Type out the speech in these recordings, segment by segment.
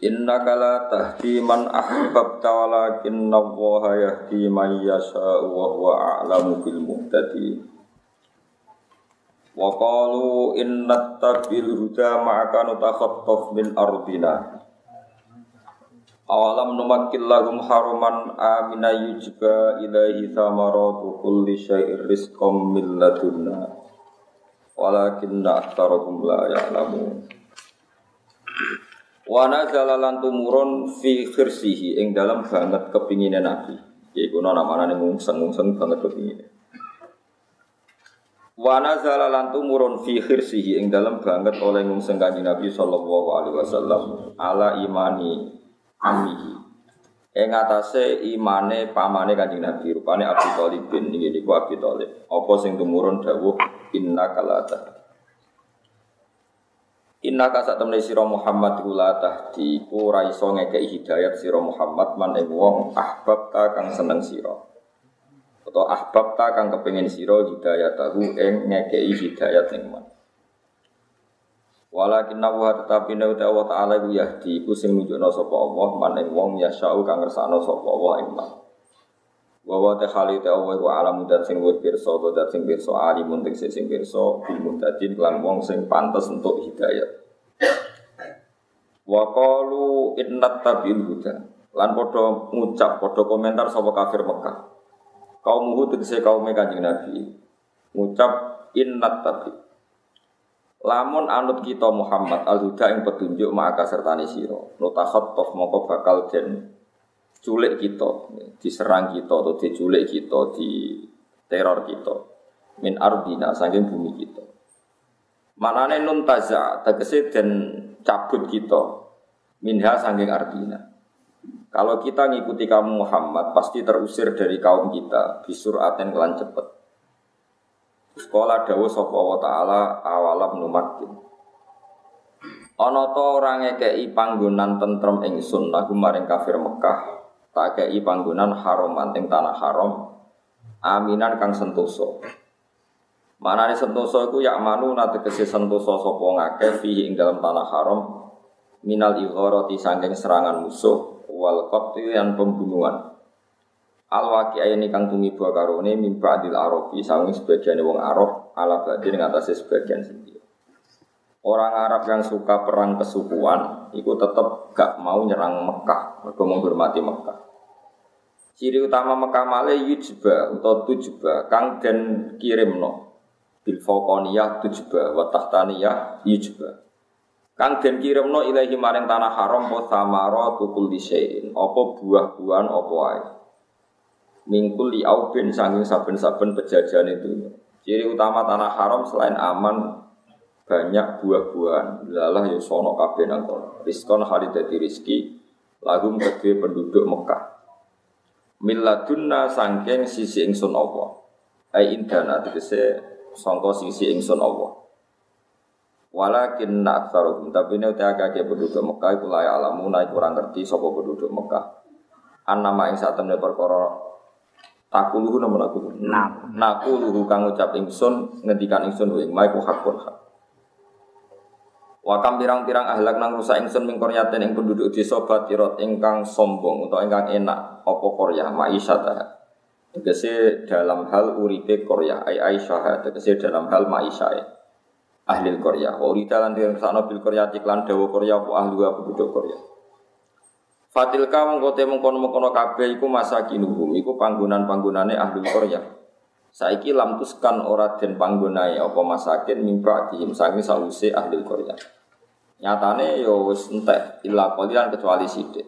Innaka la tahdi man ahbabta walakinna Allah yahdi man yasha'u wa huwa a'lamu bil muhtadin. Wa qalu inna tabil huda ma'aka nutakhattaf min ardina. Awalam numakkil lahum haruman amina yujba ilaihi thamaratu kulli syai'ir rizqam min ladunna. Walakinna aktsarahum la ya'lamun. Wana jalalan tumurun fi khirsihi ing dalam banget kepingine Nabi. Iku nama namane ngungseng-ngungseng banget kepingine. Wana jalalan tumurun fi khirsihi ing dalam banget oleh ngungseng kanjeng Nabi sallallahu alaihi wasallam ala imani amihi. Ing atase imane pamane kanjeng Nabi rupane Abi Thalib bin iki niku Abi Thalib. Apa sing tumurun dawuh inna kalata Inna kasat temne sira Muhammad iku la tahdi ku ora iso ngekeki hidayat sira Muhammad man ing wong ahbab ta kang seneng sira. Atau ahbab ta kang kepengin sira hidayat tahu ing ngekeki hidayat ning man. Walakin nawa tetapi nek Allah taala iku yahdi iku sing nunjukno sapa Allah man ing wong yasau kang ngersakno sapa Allah. Wa wa ta khali ta Allah wa alam dan sing wis pirsa to dan sing pirsa alimun sing sing pirsa bil muhtadin lan wong sing pantes untuk hidayat. Wa qalu inna tabil huda. Lan padha ngucap padha komentar sapa kafir Mekah. Kaum Hud tegese kaum Kanjeng Nabi. Ngucap inna tabil. Lamun anut kita Muhammad al-huda yang petunjuk maka sertani sira. Nutakhattaf moko bakal den culik kita, diserang kita atau diculik kita, di teror kita min ardina saking bumi kita. Manane nun taza tegese den cabut kita minha saking ardina. Kalau kita ngikuti kamu Muhammad pasti terusir dari kaum kita bisur aten kelan cepet. Sekolah dawu sapa wa taala awalam numakin. Ana ta ora ngekeki panggonan tentrem ingsun lagu maring kafir Mekah tak kei panggonan haram ing tanah haram aminan kang sentoso mana ini sentoso itu yak manu nate kesi sentoso sopo ngake fi ing dalam tanah haram minal igoroti sangking serangan musuh wal qatli yang pembunuhan. Al waki ini kang tumi buah karone mimpa adil arofi sanging sebagian wong arof ala badin ngatasi sebagian sendiri Orang Arab yang suka perang kesukuan, itu tetap gak mau nyerang Mekah, mereka menghormati Mekah. Ciri utama Mekah male yujba atau tujba, kang dan kirim no. Bil fauqaniyah tujba, wa tahtaniyah yujba. Kang den kirim no ilahi maring tanah haram po samara tukul disein, opo buah-buahan opo wae. Mingkul li aubin sanging saben-saben pejajahan itu. Ciri utama tanah haram selain aman banyak buah-buahan. Lalah ya sono kabeh nang kono. Riskon hari dadi rizki lagum kedue penduduk Mekah. Miladunna sangking sisi ingsun Allah. Ai indana tegese sangka sisi ingsun Allah. Walakin nak aksaruhum tapi udah agak penduduk Mekah itu layak alamu naik kurang ngerti sapa penduduk Mekah. An nama ing saat temne perkara takuluhu namun aku nakuluhu. Kang ucap ingsun ngendikan ingsun ing maiku hakun hak Wakam pirang-pirang ahlak nang rusak ingsun ming koryaten ing penduduk desa batirot ingkang sombong atau ingkang enak apa korya ma'isyata. Tegese dalam hal uripe korya ai aisyah tegese dalam hal ma'isyah ahli korya. Urita lan sana bil korya tiklan dawa korya apa ahli penduduk korya. Fatilka mengkote mengkono-mengkono kabeh iku masakinuhum iku panggonan-panggonane ahli korya. Saiki lam tuskan ora den panggonai apa masakin mimpa dihim sangi sause ahli Korea. Nyatane yo ya wis entek illa qalilan kecuali sithik.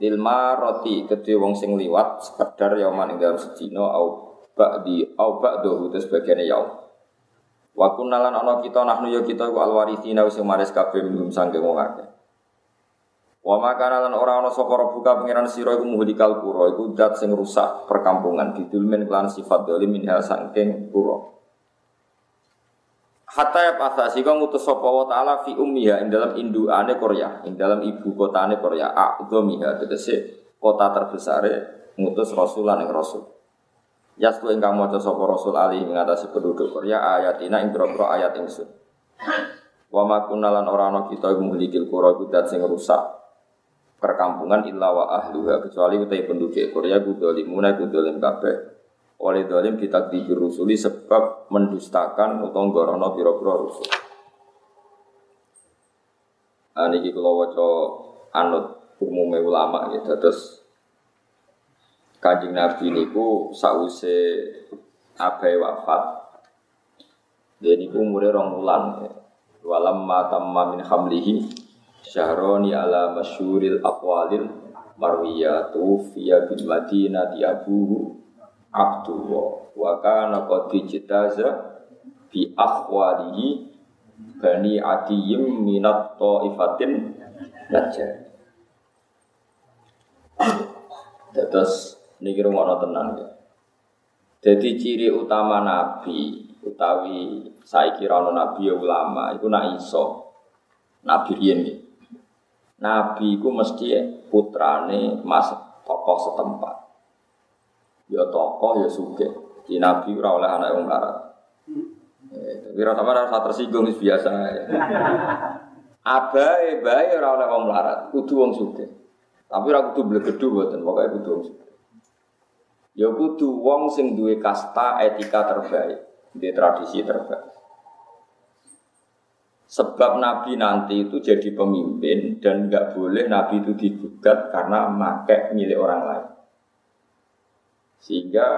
Ilma roti kedhe wong sing liwat sekedar ya maning dalam sedina au ba'di au ba'dahu terus bagiane yaum. Wa kunalan ana kita nahnu ya kita ku alwarithina wis maris kabeh minum sange wong akeh. Wa makana lan ora ana sapa buka pangeran sira iku muhlikal qura iku zat sing rusak perkampungan didulmen kelan sifat dolim minha saking qura. Hatta ya pasasi kau ngutus sapa wa taala fi ummiha ing dalam induane Korea, ing dalam ibu kotane Korea, a'dhamiha tegese kota terbesar ngutus rasulan ing rasul. Yasku ingkang maca sapa rasul ali mengatasi penduduk Korea ayatina ing boro ayat ingsun. Wa ma kunalan ora ana kita muhlikil qura kudat sing rusak perkampungan illa wa ahliha kecuali utai penduduk Korea kudolimuna kudolim kabeh oleh dolim kita rusuli sebab mendustakan atau gorono biro-biro rusul. Nah, waca anut umumnya ulama gitu, terus kajing Nabi niku sause abai wafat. Dia niku umure rong wulan. Ya. Walam matamma min hamlihi syahroni ala masyuril aqwalil marwiyatu fiya bil madinati abuhu Abdullah. Wa kana qad jitaza bi akhwalihi bani adiyim minat ta'ifatin najar Terus niki rumono tenan ya. Jadi ciri utama nabi utawi saiki ra nabi ya ulama iku nak iso. Nabi riyen Nabi iku mesti putrane mas tokoh setempat ya tokoh ya suge. Di Nabi ora oleh anak yang melarat. Eh, tapi rasa rasa tersinggung biasa. Ya. Abai, bae ora oleh wong melarat, kudu wong suge. Tapi ora kudu blegedu mboten, pokoke kudu wong suge. Ya kudu wong sing duwe kasta etika terbaik, di tradisi terbaik. Sebab Nabi nanti itu jadi pemimpin dan nggak boleh Nabi itu digugat karena make milik orang lain. Sehingga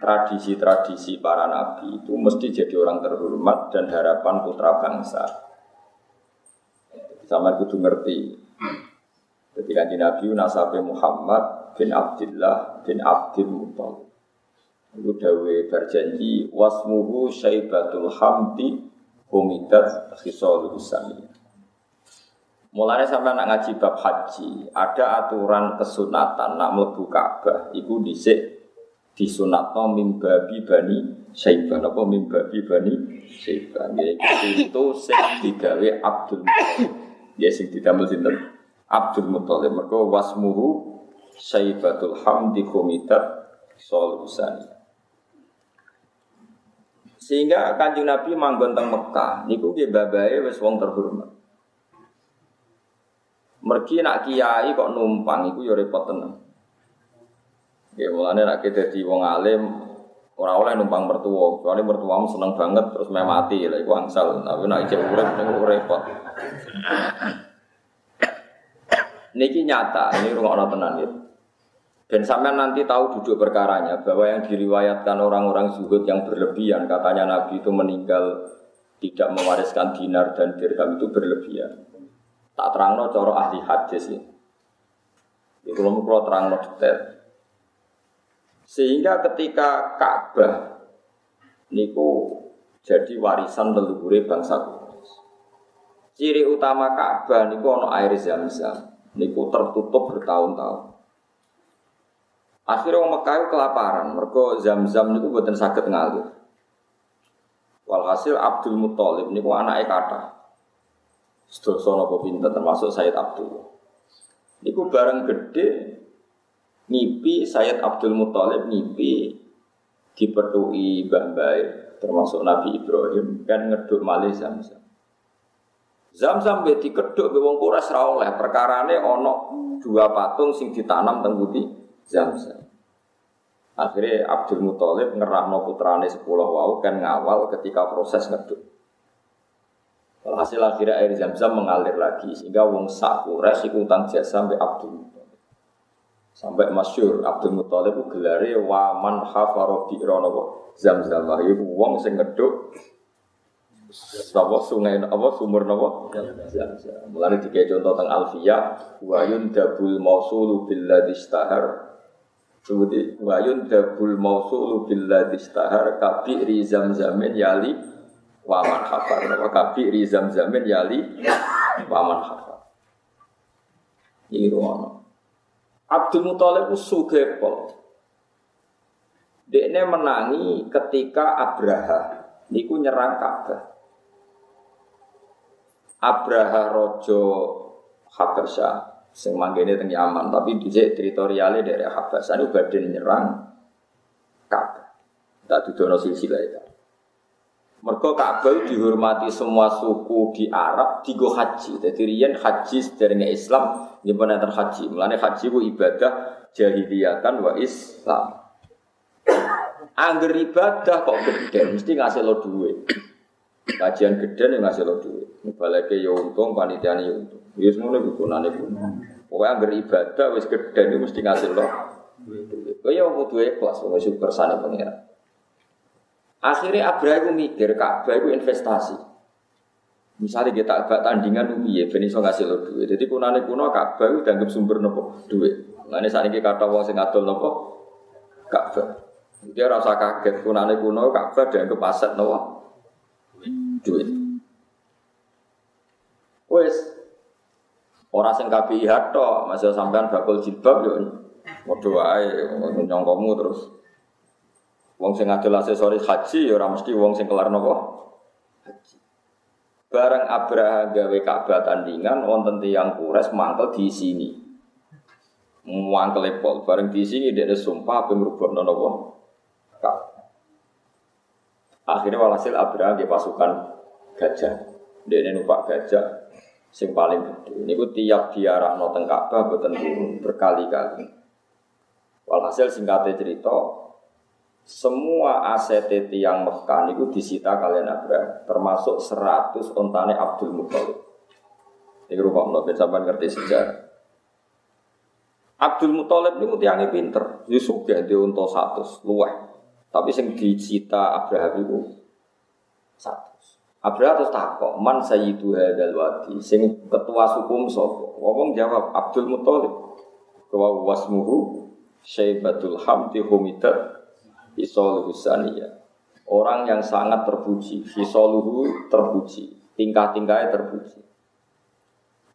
tradisi-tradisi para nabi itu mesti jadi orang terhormat dan harapan putra bangsa. Sama kudu ngerti. Jadi kanji Nabi nasabe Muhammad bin Abdullah bin Abdul Muttalib. Itu dawe berjanji wasmuhu syaibatul hamdi humidat khisalul usamiyah. Mulanya sampai nak ngaji bab haji, ada aturan kesunatan nak mlebu Ka'bah iku dhisik disunatno mimbabi bani Syaibah apa mimbabi bani Syaibah yaitu itu sing digawe Abdul Muthalib. Ya sing didamel sinten? Abdul Muthalib. Mergo wasmuhu Syaibatul Hamdi Komitat Solusani. Sehingga kanjeng Nabi manggon teng Mekah niku nggih babae wis wong terhormat. Mergi nak kiai kok numpang iku ya repot tenan. Ya mulane nak kita di wong alim ora oleh numpang mertua, kecuali mertuamu seneng banget terus meh mati lah iku angsal. Tapi nak ijek urip niku repot. Niki nyata, ini rumah tenan ya. Dan sampai nanti tahu duduk perkaranya bahwa yang diriwayatkan orang-orang zuhud yang berlebihan katanya Nabi itu meninggal tidak mewariskan dinar dan dirham itu berlebihan. Tak terangno coro ahli hadis ya. Itu belum kalau terangno detail. Sehingga ketika Ka'bah niku jadi warisan leluhur bangsa Quraisy. Ciri utama Ka'bah niku ono air zam-zam. Niku tertutup bertahun-tahun. Akhirnya orang Mekah kelaparan, mereka zam-zam niku buatan sakit ngalir. Walhasil Abdul Muthalib niku anaknya kata. Sedoso nopo pinter termasuk Sayyid Abdul. Niku bareng gede ngipi Sayyid Abdul Muthalib ngipi dipetui Mbah termasuk Nabi Ibrahim kan ngeduk malih Zamzam. Zamzam be dikeduk be wong Quraisy ra oleh perkarane ana dua patung sing ditanam teng putih Zamzam. Akhirnya Abdul Muthalib ngerahno putrane sepuluh wau kan ngawal ketika proses ngeduk. Hasil akhirnya air zam-zam mengalir lagi sehingga wong sak Quraisy iku utang jasa sampai Abdul Muthalib. Sampai masyur Abdul Muthalib gelare wa man hafara bi'rana zam-zam. Iku wong sing ngeduk Napa sungai apa sumur? Zam-zam. Mulane dikaya contoh teng Alfiyah wa mausulu billadhi istahar Sebuti wayun dabul mausulu billadhi istahar kabi rizam zamin yali waman hafar nama kabi rizam zamin yali waman hafar Iki rumono. Abdul Muthalib pol. Dekne menangi ketika Abraha niku nyerang Ka'bah. Abraha rojo Habasyah sing manggene teng Yaman tapi dhisik teritoriale daerah Habasyah niku badhe nyerang Ka'bah. Tak dudono silsilah itu. Mergo Ka'bah dihormati semua suku di Arab digo haji. Jadi riyen haji sederenge Islam nyimpen enten haji. Haji ku ibadah jahiliyah kan wa Islam. Angger ibadah kok gede mesti ngasih lo duit. Kajian gede nih ngasih lo duit. Balake ya untung, panitiane ya untung. Ya semono gunane pun. Pokoknya angger ibadah wis gede nih mesti ngasih lo duit. Kaya kudu ikhlas wong syukur pengiran. Akhirnya Abraha itu mikir, Ka'bah itu investasi. Misalnya kita agak tandingan piye ben iso ngasih lo duit. Jadi kunane kuno Ka'bah itu dianggap sumber nopo duit. Lane sakniki kata wong sing ngadol nopo Ka'bah. Dia rasa kaget kunane kuno Ka'bah dianggap aset nopo duit. Wes orang sing KPIH tok, masih sampean bakul jilbab yo padha wae nyongkomu terus Wong sing ngadol aksesoris haji ya ora mesti wong sing kelar napa? Haji. Bareng Abraha gawe Ka'bah tandingan wonten tiyang kures mantel di sini. Mangkel pol bareng di sini dia sumpah apa ngrubokno napa? Akhirnya walhasil Abraha nggih pasukan gajah. Dia numpak gajah sing paling gede. Niku tiap diarahno teng Ka'bah boten turun berkali-kali. Walhasil singkatnya cerita, semua aset yang Mekah itu disita kalian Abraham, termasuk 100 ontane Abdul Muthalib. Ini rumah Allah, sampai ngerti sejarah. Abdul Muthalib ini tiangnya pinter, dia suka dia untuk satu, luah. Tapi yang disita Abraham itu satu. Abraham terus takok, man sayyidu hadal wadi, sing ketua suku sopo. Ngomong jawab Abdul Muthalib. Wa wasmuhu Syaibatul Hamdi Humidat Fisoluhu saniyah. Orang yang sangat terpuji. Fisoluhu terpuji. Tingkah-tingkahnya terpuji.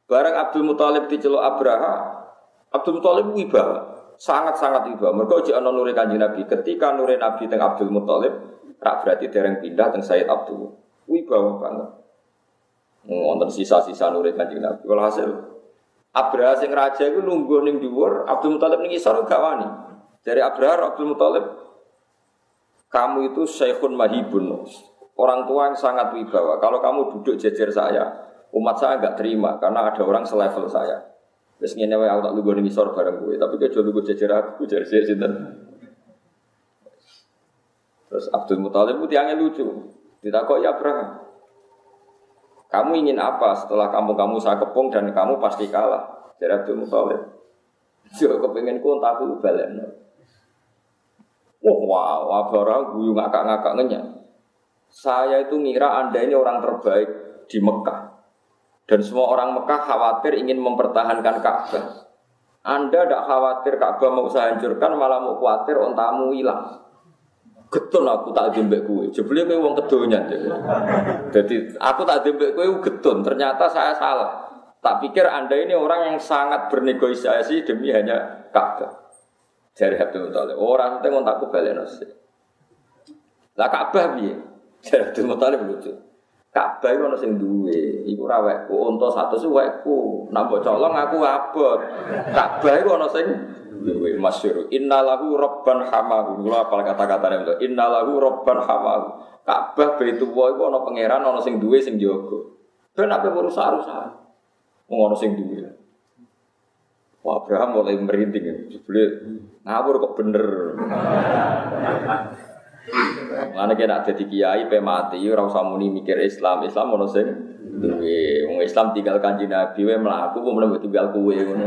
Barang Abdul Muthalib diceluk Abraha. Abdul Muthalib wibawa. Sangat-sangat wibawa. Mereka uji ana nuri kanji Nabi. Ketika nuri Nabi teng Abdul Muthalib. Rak berarti dereng pindah teng Sayyid Abdul. Wibawa banget. Ngonten sisa-sisa nuri kanji Nabi. Walhasil Abraha sing raja itu nunggu ning dhuwur, Abdul Muthalib ning isor gak wani. Dari Abraha Abdul Muthalib kamu itu syekhun mahibun. Orang tua yang sangat wibawa. Kalau kamu duduk jejer saya, umat saya nggak terima karena ada orang selevel saya. Terus ngene wae aku tak lugu ning isor bareng gue, tapi kejo lugu jejer aku jejer sinten. Terus Abdul Muthalib itu tiangnya lucu. Ditakok ya Abraham. Kamu ingin apa setelah kamu-kamu saya kepung dan kamu pasti kalah? Jadi Abdul Muthalib. Yo kepengen ku aku balen. Wah, wow, wabara guyu ngakak-ngakak ngenyak. Saya itu ngira Anda ini orang terbaik di Mekah. Dan semua orang Mekah khawatir ingin mempertahankan Ka'bah. Anda tidak khawatir Ka'bah mau saya hancurkan, malah mau khawatir ontamu hilang. Getun aku tak dembek kue. Jebule kowe wong kedonya. Jadi aku tak dembek kue getun. Ternyata saya salah. Tak pikir Anda ini orang yang sangat bernegosiasi demi hanya Ka'bah. Jari Abdul Muthalib. Orang itu ngontak aku balik nasi. Lah Ka'bah piye? Jari Abdul Muthalib lucu. Ka'bah itu nasi duwe. Iku rawekku. Untuk satu sih wekku. Nampak colong aku abot. Ka'bah itu nasi duwe. Masyur. Innalahu robban hamahu. Gula apal kata-katanya itu. Innalahu robban hamahu. Ka'bah itu wa itu ada pangeran ada sing duwe sing jogo. Ben apa urusan-urusan. Ngono sing duwe. Wah Abraham mulai merinding ya. Jebule ngawur kok bener. Mana kena jadi kiai pe mati muni mikir Islam. Islam ono sing duwe. Wong Islam tinggal kanji Nabi we mlaku kok meneh tinggal kuwe ngono.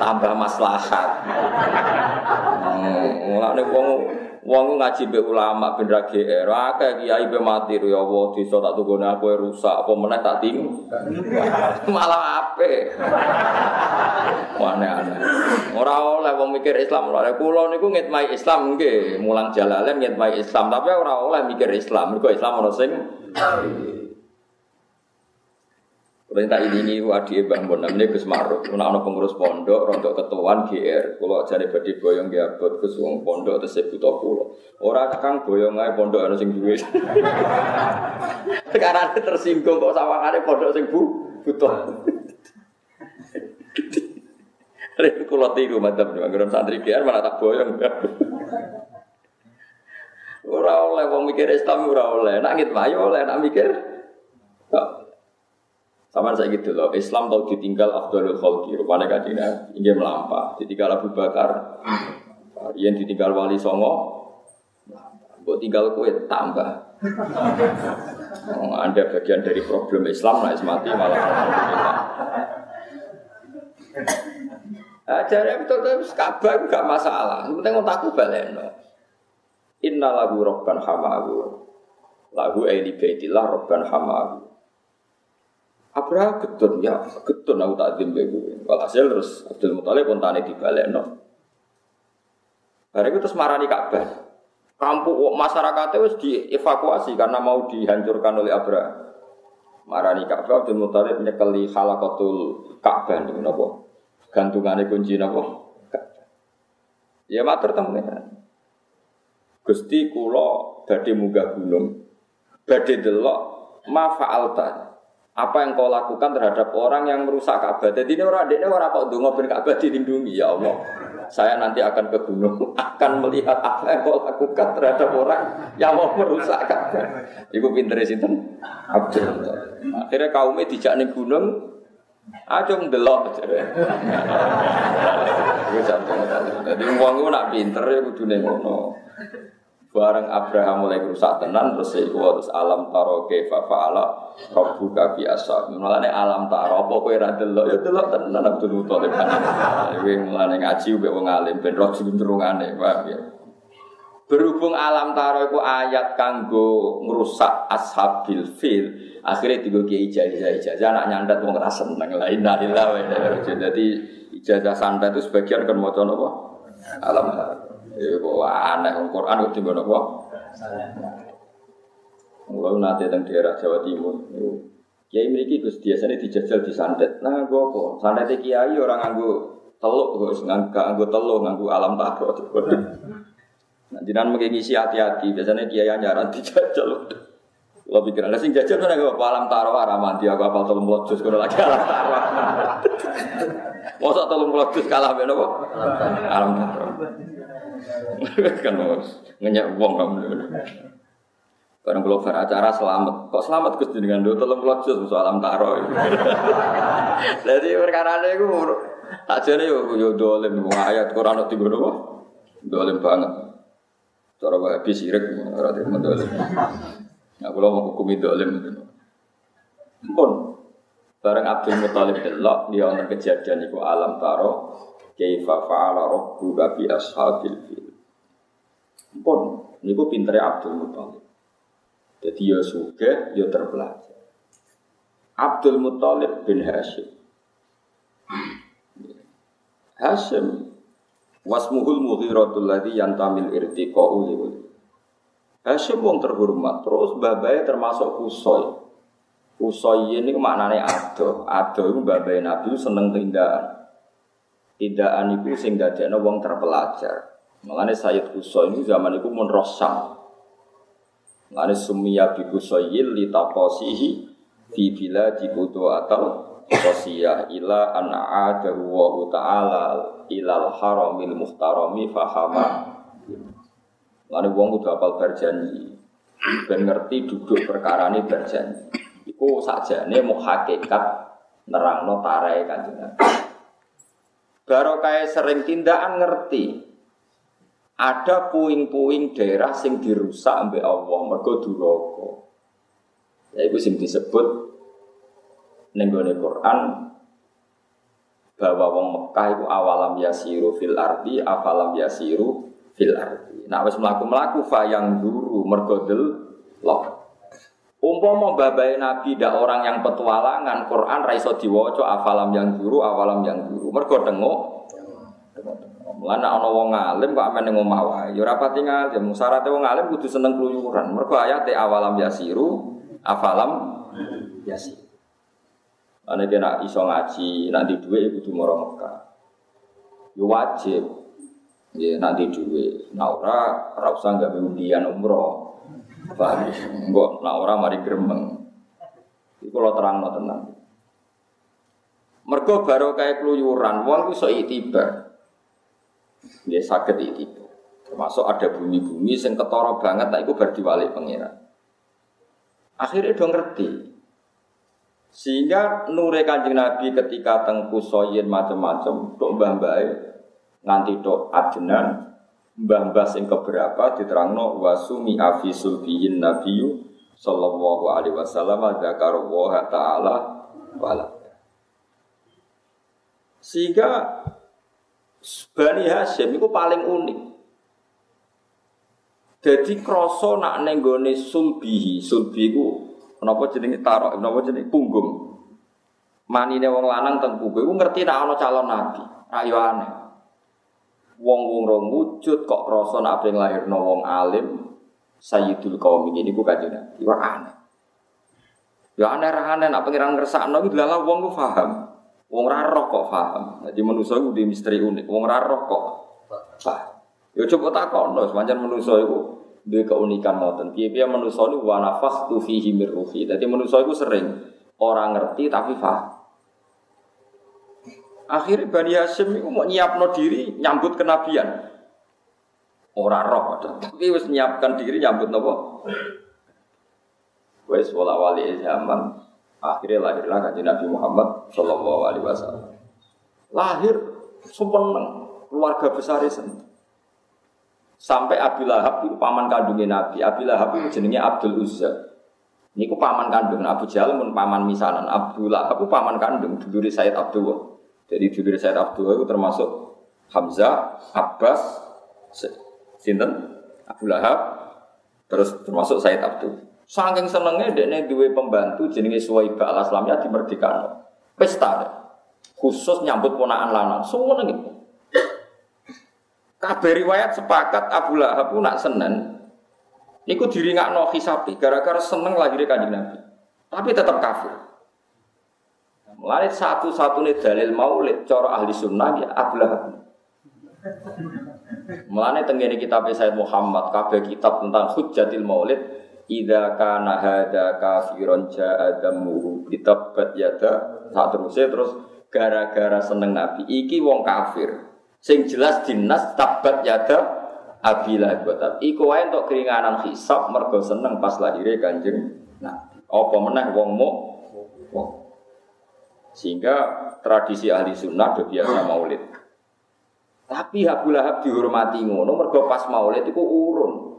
Tambah maslahat. Hmm, mulane wong Wong ngaji be ulama ben ra GR, akeh kiai be mati ya Allah desa tak tunggone aku rusak apa meneh tak ting. Malah ape. Aneh-aneh. Ora oleh wong mikir Islam ora. Kula niku ngitmai Islam nggih, mulang jalalen ngitmai Islam, tapi ora oleh mikir Islam. Mergo Islam ora sing Kalau tak ini ini adi Mbah Mun namanya Gus Maruf. Ana pengurus pondok, rontok ketuaan GR. Kalau jane badhe boyong ya abot Gus wong pondok saya butuh pulau. Orang kang boyong ae pondok ana sing duwe. Sekarang tersinggung kok sawangane pondok sing bu butuh. Rek kula tiru mantap nih, santri GR mana tak boyong. Ora oleh wong mikir Islam ora oleh. Nak ngit wayo oleh nak mikir. Sama saya gitu loh, Islam tahu ditinggal Abdul Khalqi, rupanya kajian ingin melampah, ditinggal Abu Bakar, yang ditinggal Wali Songo, buat tinggal kue tambah. Oh, anda bagian dari problem Islam, nah mati malah alhamdulillah. Ajarnya betul betul kabar gak masalah, yang penting otakku baleno. Inna lagu robban hamahu, lagu aili baitillah robban hamahu. Abraha getun ya, getun aku tak dimbe gue. Walhasil terus Abdul Muthalib kontane dibalekno. Bareng terus marani Ka'bah. Kampung masyarakatnya harus dievakuasi karena mau dihancurkan oleh Abraha. Marani Ka'bah Abdul Muthalib nyekeli halakatul Ka'bah niku napa? Gantungane kunci napa? Ya matur temen. Gusti kula badhe munggah gunung. Badhe delok ma fa'alta apa yang kau lakukan terhadap orang yang merusak Ka'bah. Jadi ini orang ini orang kok dungo bin Ka'bah dilindungi ya Allah. Saya nanti akan ke gunung, akan melihat apa yang kau lakukan terhadap orang yang mau merusak Ka'bah. Ibu pinter sinten? Abdul. Akhirnya kaumnya dijak ning gunung, aja ndelok. Jadi wong nak pinter ya kudune. Bareng Abraham mulai rusak tenan terus iku terus alam taro kaifa fa'ala rabbuka bi ashab. Mulane alam taro apa kowe ra delok ya delok tenan Abdul Muthalib. Kowe mulane ngaji mbek wong alim ben roh jendrungane, paham ya. Berhubung alam taro iku ayat kanggo ngrusak ashabil fil, akhirnya tiga kiai ijazah ijazah anak nyandat wong ra seneng la inna lillahi wa inna ilaihi raji'un. Dadi ijazah santet itu sebagian kan maca napa? Alam taro. Ya kok aneh wong Quran kok apa? Mulai nanti teng daerah Jawa Timur. Kiai memiliki Gus biasanya dijajal di santet. Nah, gue apa? Santet kiai orang nganggu teluk, gue nganggu nganggu teluk, nganggu alam takro. Nah, jinan mengisi hati-hati. Biasanya kiai nyaran dijajal. Lo pikir ada sing jajal mana gue alam taro aramanti aku apal tolong melojus kalau lagi alam taro. Masa tolong melojus kalah beno kok? Alam taro. kan ngenyak uang kamu. Barang kalau acara selamat, kok selamat kus dengan dua tolong pelojus soal alam taro. Jadi perkara itu tak jadi yo yo dolim ayat Quran itu tiga dua, dolim banget. Cara wahabi sirik, berarti mendolim. Nah kalau mau hukumi dolim itu. Pun bareng Abdul Muthalib delok dia untuk kejadian itu alam taro kaifa fa'ala rabbuka bi ashabil fil. Pun niku pintere Abdul Muthalib. Jadi ya suge, ya terpelajar. Abdul Muthalib bin Hashim. Hashim wasmuhul mughiratul ladzi yantamil irtiqa'u li Hashim wong terhormat, terus babai termasuk Kusoy. Kusoy ini maknanya ado, ado itu babai Nabi seneng tindakan. Tindakan itu sing dadekno wong terpelajar. Mengenai Sayyid Kusoy ini zaman itu mun rosam. Mengenai sumia bi Kusoyil li taqasihi fi di budu atau Qasiyah ila an a'adahu wa ta'ala ilal haramil muhtarami fahama Mengenai wong udah apal berjanji Ben ngerti duduk perkara ini berjanji Iku saja ini mau hakikat nerangno tarai kanjeng Barokah sering tindakan ngerti. Ada puing-puing daerah sing dirusak ambek Allah mergo duraka. Ya itu sing disebut ning Quran bahwa wong Mekah itu awalam yasiru fil ardi afalam yasiru fil ardi. Nah wis mlaku-mlaku fa yang duru mergo delok. Umpama babai Nabi dak orang yang petualangan, Quran raiso diwaca afalam yang guru, awalam yang guru. Mergo tengok. Mulane ana wong alim kok amen ning omah wae. Ya ora pati ngalim, wong alim kudu seneng kluyuran. Mergo ayate awalam yasiru, afalam yasir. Ane kena iso ngaji, nanti duwe kudu mara Mekah. Yo wajib. Ya nanti duwe. Nah ora ora usah enggak undian umroh. Paham? Enggak, nah ora mari gremeng. Iku lo terangno tenan. Mergo baru kayak keluyuran, wong iso itibar. Ya sakit itibar. Termasuk ada bumi-bumi sing ketara banget, tak iku bar diwalik. Akhirnya dong ngerti. Sehingga nure kanjeng Nabi ketika tengku soyin macam-macam, dok mbah mbah nganti dok adenan, mbah mbah sing keberapa diterangno wasumi afi sulbiyin nabiyu sallallahu alaihi wasallam wa ta'ala wala. Sehingga Bani Hashim itu paling unik. Jadi kroso nak nenggone sulbihi, sulbi itu Kenapa jenenge tarok? Kenapa jenenge punggung? Manine wong lanang teng punggung iku ngerti nek ana calon nabi. Ayo aneh. Wong-wong rong wujud kok krasa nek ape lahirno wong alim sayyidul kaum ini ku kanjeng Nabi. Iku aneh. Ya aneh ra aneh nek pengiran ngersakno iku dalah wong ku paham. Wong ra roh kok paham. Jadi manusa iku di misteri unik. Wong ra roh kok paham. Ya coba takono, pancen manusa iku duwe keunikan ngoten. Piye-piye manusa niku wa nafakhtu fihi mir ruhi. Dadi manusa sering orang ngerti tapi paham. Akhirnya Bani Hashim itu mau nyiapno diri nyambut kenabian. Orang roh tapi wis nyiapkan diri nyambut nopo. Wes wala wali zaman akhirnya lahirlah kanjeng Nabi Muhammad Shallallahu Alaihi Wasallam. Lahir sempurna keluarga besar itu. Sampai Abi Lahab itu paman kandungnya Nabi. Abi Lahab itu jenenge Abdul Uzza. Ini ku paman kandung. Abu Jahal pun paman misanan. Abu Lahab itu paman kandung. Duluri Said Abdullah. Jadi duluri Said Abdullah itu termasuk Hamzah, Abbas, Sinten, Abu Lahab, terus termasuk Said Abdul. Saking senengnya dia dua pembantu jenenge Suwaibah al Aslamnya di Merdeka. Pesta khusus nyambut ponaan lanang. Semua gitu. Kabeh riwayat sepakat Abu Lahab nak senen Iku diri nggak no hisapi gara-gara seneng lagi kanjeng Nabi. Tapi tetap kafir. Mulai satu-satunya dalil maulid cara ahli sunnah ya Abu Lahab. Mulai tenggene kitab Sayyid Muhammad, kabeh kitab tentang hujatil maulid, Ida kana hada kafiron ja'a damuhu Bitabat yada Saat terusnya terus Gara-gara seneng Nabi Iki wong kafir Sing jelas dinas tabat yada abila buat Iku wae untuk keringanan hisab mergo seneng pas lahirnya kanjeng. Nah, apa meneh wong mo wong. Sehingga tradisi ahli sunnah biasa maulid. Tapi Abu Lahab dihormati ngono mergo pas maulid itu urun.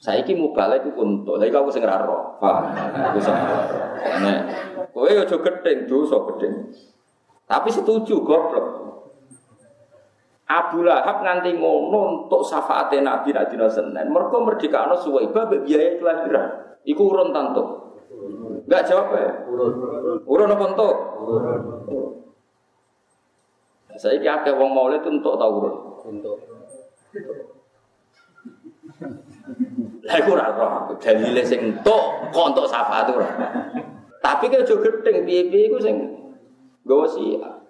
Saiki mubala itu untuk. Lha aku sing ora roh. Paham? Aku sing roh. Nek kowe aja gedeng dosa gedeng. Tapi setuju goblok. Abu Lahab nganti ngono untuk syafaat Nabi nak dina Senin. Mergo merdekano Suwaibah mbek biaya kelahiran. Iku urun tanto. Enggak jawab ya? Urun. Urun apa entuk? Urun. Saya kira akeh wong maulid untuk tau urun. Untuk. Lah iku ora roh. Dalile sing entuk kok entuk syafaat ora. Tapi kaya jo gedeng piye-piye iku sing nggawa siap.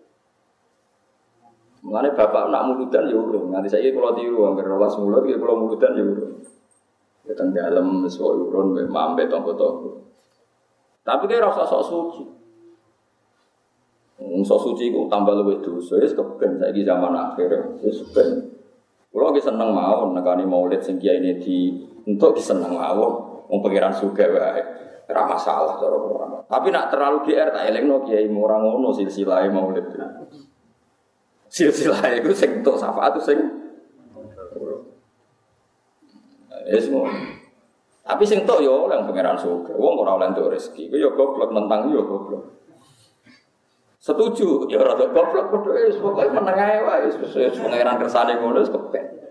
Mengenai bapak nak mulutan ya urung. Nanti saya kalau tiru, angker rolas mulut, ya kalau mulutan ya urung. Ya dalam sesuai urun, mambe tonggo tonggo. Tapi kayak rasa sok suci. Hmm, sok suci itu tambah lebih dosa. Sekepen saya di zaman akhir. Ya sekepen. Kalau lagi seneng mau, nekani maulid sing ini di untuk seneng mau, mau pengiran suka baik. Ora masalah cara orang. Tapi nak terlalu GR tak elengno kiai orang ngono silsilah maulid silsilah itu sing untuk syafaat sing ya semua tapi sing tok yo yang pangeran surga wong ora oleh entuk rezeki yo goblok nentang yo goblok setuju ya ora goblok padha wis pokoke meneng ae wae wis pangeran kersane ngono wis kepen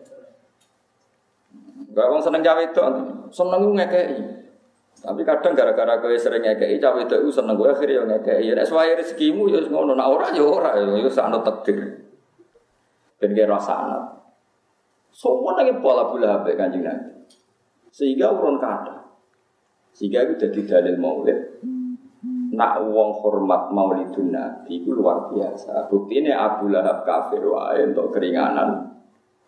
Gak wong seneng cawe itu, seneng ngekei. Tapi kadang gara-gara kowe sering ngekei cawe itu seneng gue akhirnya ngekei. Ya nek suwaye rezekimu ya ngono, nak ora ya ora ya wis ana takdir. Dan kira anak. Semua lagi pola bula habis kanjeng Nabi. Sehingga urun kata. Sehingga itu jadi dalil maulid. nak wong hormat maulidun nabi itu luar biasa. Bukti ini Abu Lahab kafir wae untuk keringanan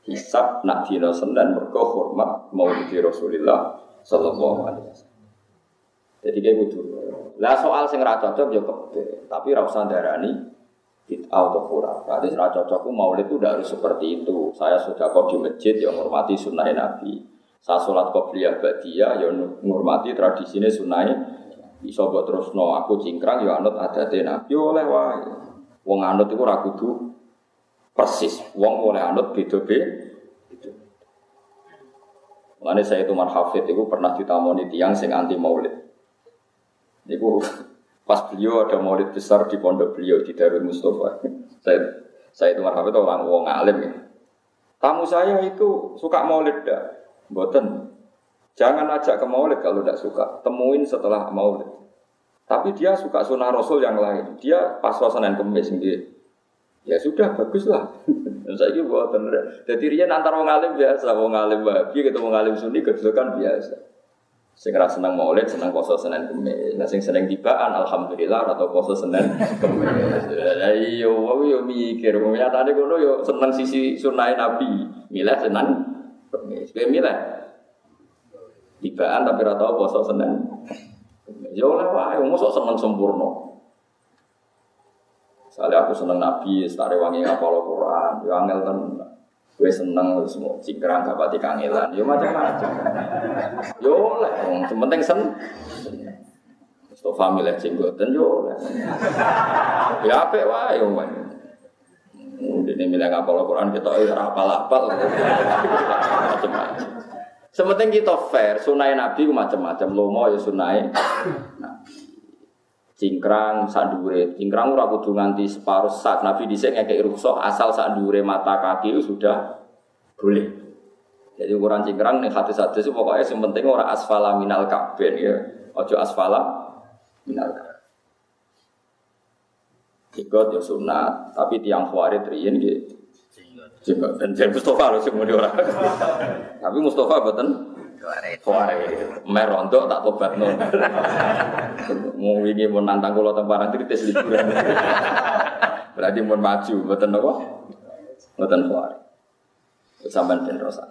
hisab nak dino senen mergo hormat maulid Rasulullah sallallahu alaihi wasallam. Jadi kayak gitu. Lah soal sing ra cocok ya kebe, tapi ra usah darani bid'ah atau kurang. Berarti ra cocok maulid itu udah harus seperti itu. Saya sudah kok di masjid yang menghormati sunnah Nabi. Saya sholat qobliyah ba'diyah ya menghormati tradisinya sunnah Iso terus no aku cingkrang ya anut ada Nabi oleh wae. Wong anut itu ra kudu persis. Wong oleh anut beda-beda. Saya itu Hafid itu pernah ditamoni tiang sing anti maulid. Itu pas beliau ada maulid besar di pondok beliau di Darul Mustafa. saya saya itu Hafid orang wong alim ya. Tamu saya itu suka maulid dah. Boten. Jangan ajak ke maulid kalau tidak suka. Temuin setelah maulid. Tapi dia suka sunnah Rasul yang lain. Dia pas suasana kemis gitu. Ya sudah bagus lah. Saya ini buat Jadi dia antar wong alim biasa, wong alim wahabi ketemu wong alim sunni kan biasa. Sing ra seneng maulid, seneng poso Senin Kamis. Nah sing seneng tibaan alhamdulillah atau poso Senin Kamis. Ya iya, wong yo mikir, wong nyatane kono yo sisi sunah Nabi. Milih Senin Kowe milih tibaan tapi ra tau poso Senin. Ya oleh wae, mosok seneng sempurna. Soalnya aku seneng Nabi, setare wangi ngapal Quran, yo angel kan gue seneng semua cingkrang gak pati kangelan, yo macam-macam. Yo lah, yang penting sen. Mustafa milih jenggoten yo lah. Ya apik wae yo Ini milih ngapal Quran kita ora apal-apal. Macam-macam. Sementing kita fair, sunai Nabi macam-macam. Lomo ya sunai Nabi cingkrang sadure cingkrang ora kudu nganti separuh sak nabi dhisik ngekek rukshoh asal sadure mata kaki sudah boleh jadi ukuran cingkrang nih hati hadis itu pokoknya yang penting orang asfala minal kabin ya ojo asfala minal kabin Ikut ya sunat, tapi tiang khawarid riyen gitu. Dan jadi Mustafa loh semuanya orang. Tapi Mustafa betul Khawarij. Merontok tak tobat non. Mau ini mau nantang kalau temparan kritis liburan. Berarti mau maju, betul apa? Betul khawarij. Sampai dan rosa.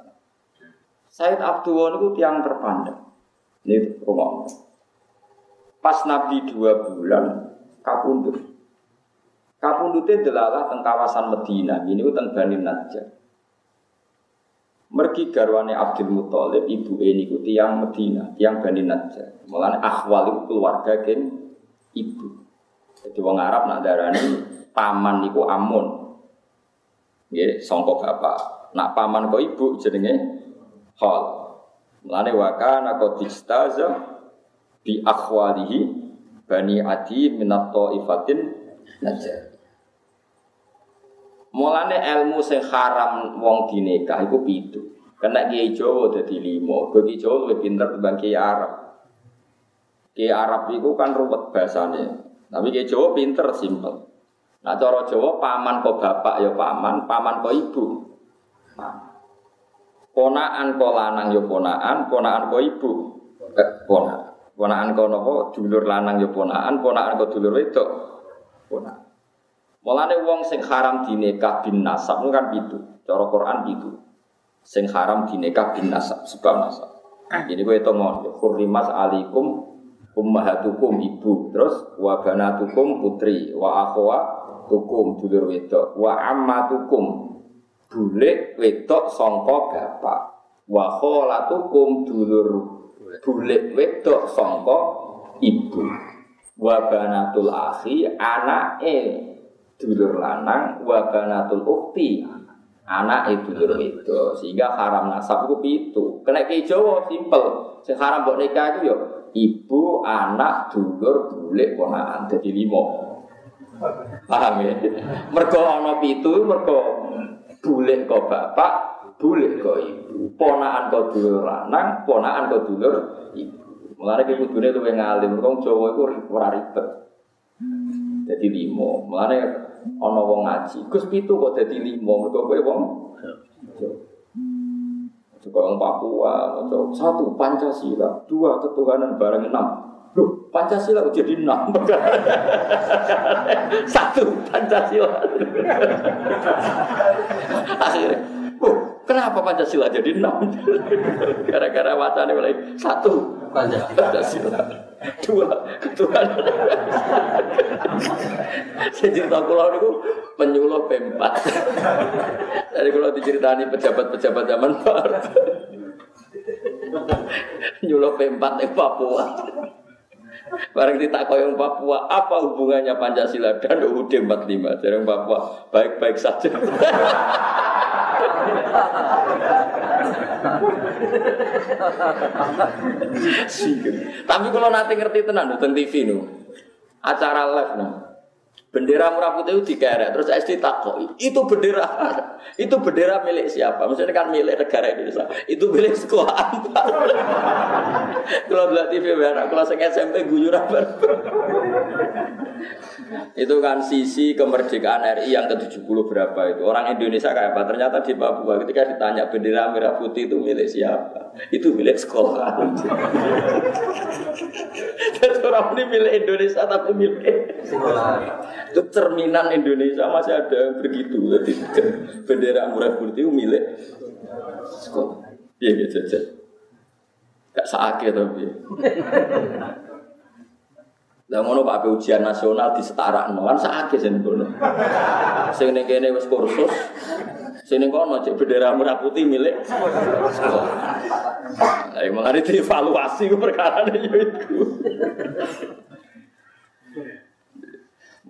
Said Abdul itu tiang terpandang. Ini rumah. Pas Nabi dua bulan kapundut. Kapundutnya delalah teng kawasan Medina. Ini teng Bani Najjar. Mergi garwane Abdul Muthalib ibu ini ku tiang Medina, tiang Bani Najjar. Mulane akhwal itu keluarga gen ibu. Jadi wong Arab nak darani paman niku Amun. Nggih, sangka bapak. Nak paman kok ibu jenenge Khol. Mulane wa kana qad bi akhwalihi Bani Adi minat ifatin Najjar. Mulane ilmu sing haram wong dinikah iku pitu. Kena kiai Jawa dadi limo. Kiai Jawa luwih pinter timbang kiai Arab. Kiai Arab iku kan ruwet bahasane. Tapi kiai Jawa pinter simpel. Nah cara Jawa paman kok bapak ya paman, paman kok ibu. Ponaan kok lanang ya ponaan, ponaan kok ibu. Eh, ponaan. Ponaan kok napa dulur lanang ya ponaan, ponaan kok dulur wedok. Ponaan. Mulane wong sing haram dinikah bin nasab kan itu. Cara Quran itu. Sing haram dinikah bin nasab sebab nasab. Ini gue itu mau hurrimas alikum ummahatukum ibu terus wa banatukum putri wa akhwa tukum dulur wedok wa ammatukum bule wedok sangka bapak wa kholatukum dulur bule wedok sangka ibu wa banatul akhi anake dulur lanang wa banatul ukti. Anak itu dulur itu sehingga haram nasab itu itu kena ke Jawa simpel. Sing haram buat nikah itu yo ibu anak dulur bule ponakan. Jadi limo paham ya? Mergo ana pitu mergo bule kok bapak bule kok ibu. Ponakan kok dulur lanang ponakan kok dulur ibu. Mulane ki kudune luwih ngalim, kok Jawa iku ora ribet. Jadi limo. Mulane ana wong ngaji. Gus pitu kok dadi limo, mergo kowe wong juga orang Papua, atau satu Pancasila, dua ketuhanan bareng enam Loh, Pancasila jadi enam. Satu Pancasila. Akhirnya, oh, kenapa Pancasila jadi enam? Gara-gara wacana mulai satu Pancasila. Dua Tuhan. Saya cerita kulo niku penyuluh pempat. Jadi kalau diceritani pejabat-pejabat zaman baru. Nyuluh pempat di Papua. Barang koyong Papua, apa hubungannya Pancasila dan UUD 45? Jadi Papua baik-baik saja. Tapi kalau nanti ngerti tenan tentang TV nu, acara live nu, Bendera merah putih itu dikerek, terus SD takoi. Itu bendera, itu bendera milik siapa? Maksudnya kan milik negara Indonesia. Itu milik sekolah kalau lihat TV merah, kalau saya SMP guyur apa? itu kan sisi kemerdekaan RI yang ke-70 berapa itu. Orang Indonesia kayak apa? Ternyata di Papua ketika ditanya bendera merah putih itu milik siapa? Itu milik sekolah. Dan orang ini milik Indonesia tapi milik sekolah. Itu cerminan Indonesia masih ada yang begitu. Jadi bendera murah putih itu milik sekolah. Iya gitu aja. Gak sakit tapi. Lah ngono Pak ujian nasional di setara kan sakit sih ngono. Sing ning kene wis kursus. Sing ning kono cek bendera merah putih milik sekolah. Lah emang ada dievaluasi ku perkara yo iku.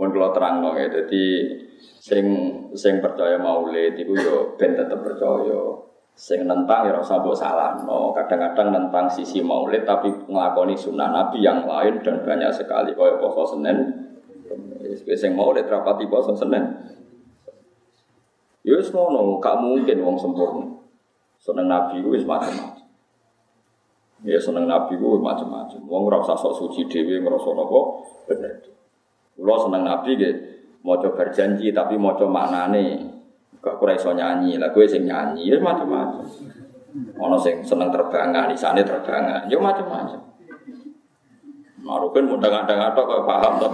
Mun kula terangno ya, dadi sing sing percaya maulid iku yo ben tetep percaya. Sing nentang ya rasa mbok salahno. Kadang-kadang nentang sisi maulid tapi nglakoni sunnah Nabi yang lain dan banyak sekali kaya poso Senin. Sing maulid rapati poso Senin. Ya wis ngono, gak mungkin wong sempurna. Seneng Nabi ku wis macam-macam. Ya seneng Nabi ku macam-macam. Wong ora usah sok suci dhewe ngrasa napa bener. Kulo seneng Nabi gitu, mau coba berjanji tapi mau coba maknane. Gak kurang iso nyanyi, lah gue sing nyanyi, ya macam-macam. Ono sing seneng terbangan, di sana terbangan, ya macam-macam. Marukin mau dengar-dengar tok kok paham tuh.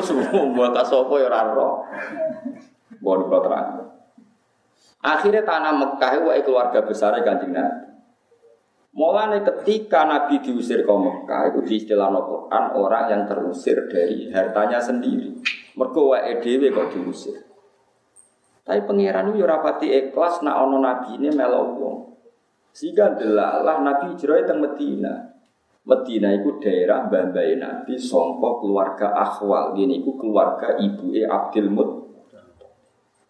Semua kasopo ya raro. Boleh terang. Akhirnya tanah Mekah itu keluarga besar kanjeng Nabi. Mulanya ketika Nabi diusir ke Mekah itu di istilah Quran orang yang terusir dari hartanya sendiri. Mereka wae dhewe kok diusir. Tapi pangeran itu rapati ikhlas nak ono Nabi ini melo wong. Sehingga delalah Nabi hijrah teng Medina. Medina itu daerah bambai Nabi songkok keluarga akhwal. Gini itu keluarga ibu e Abdul Mut.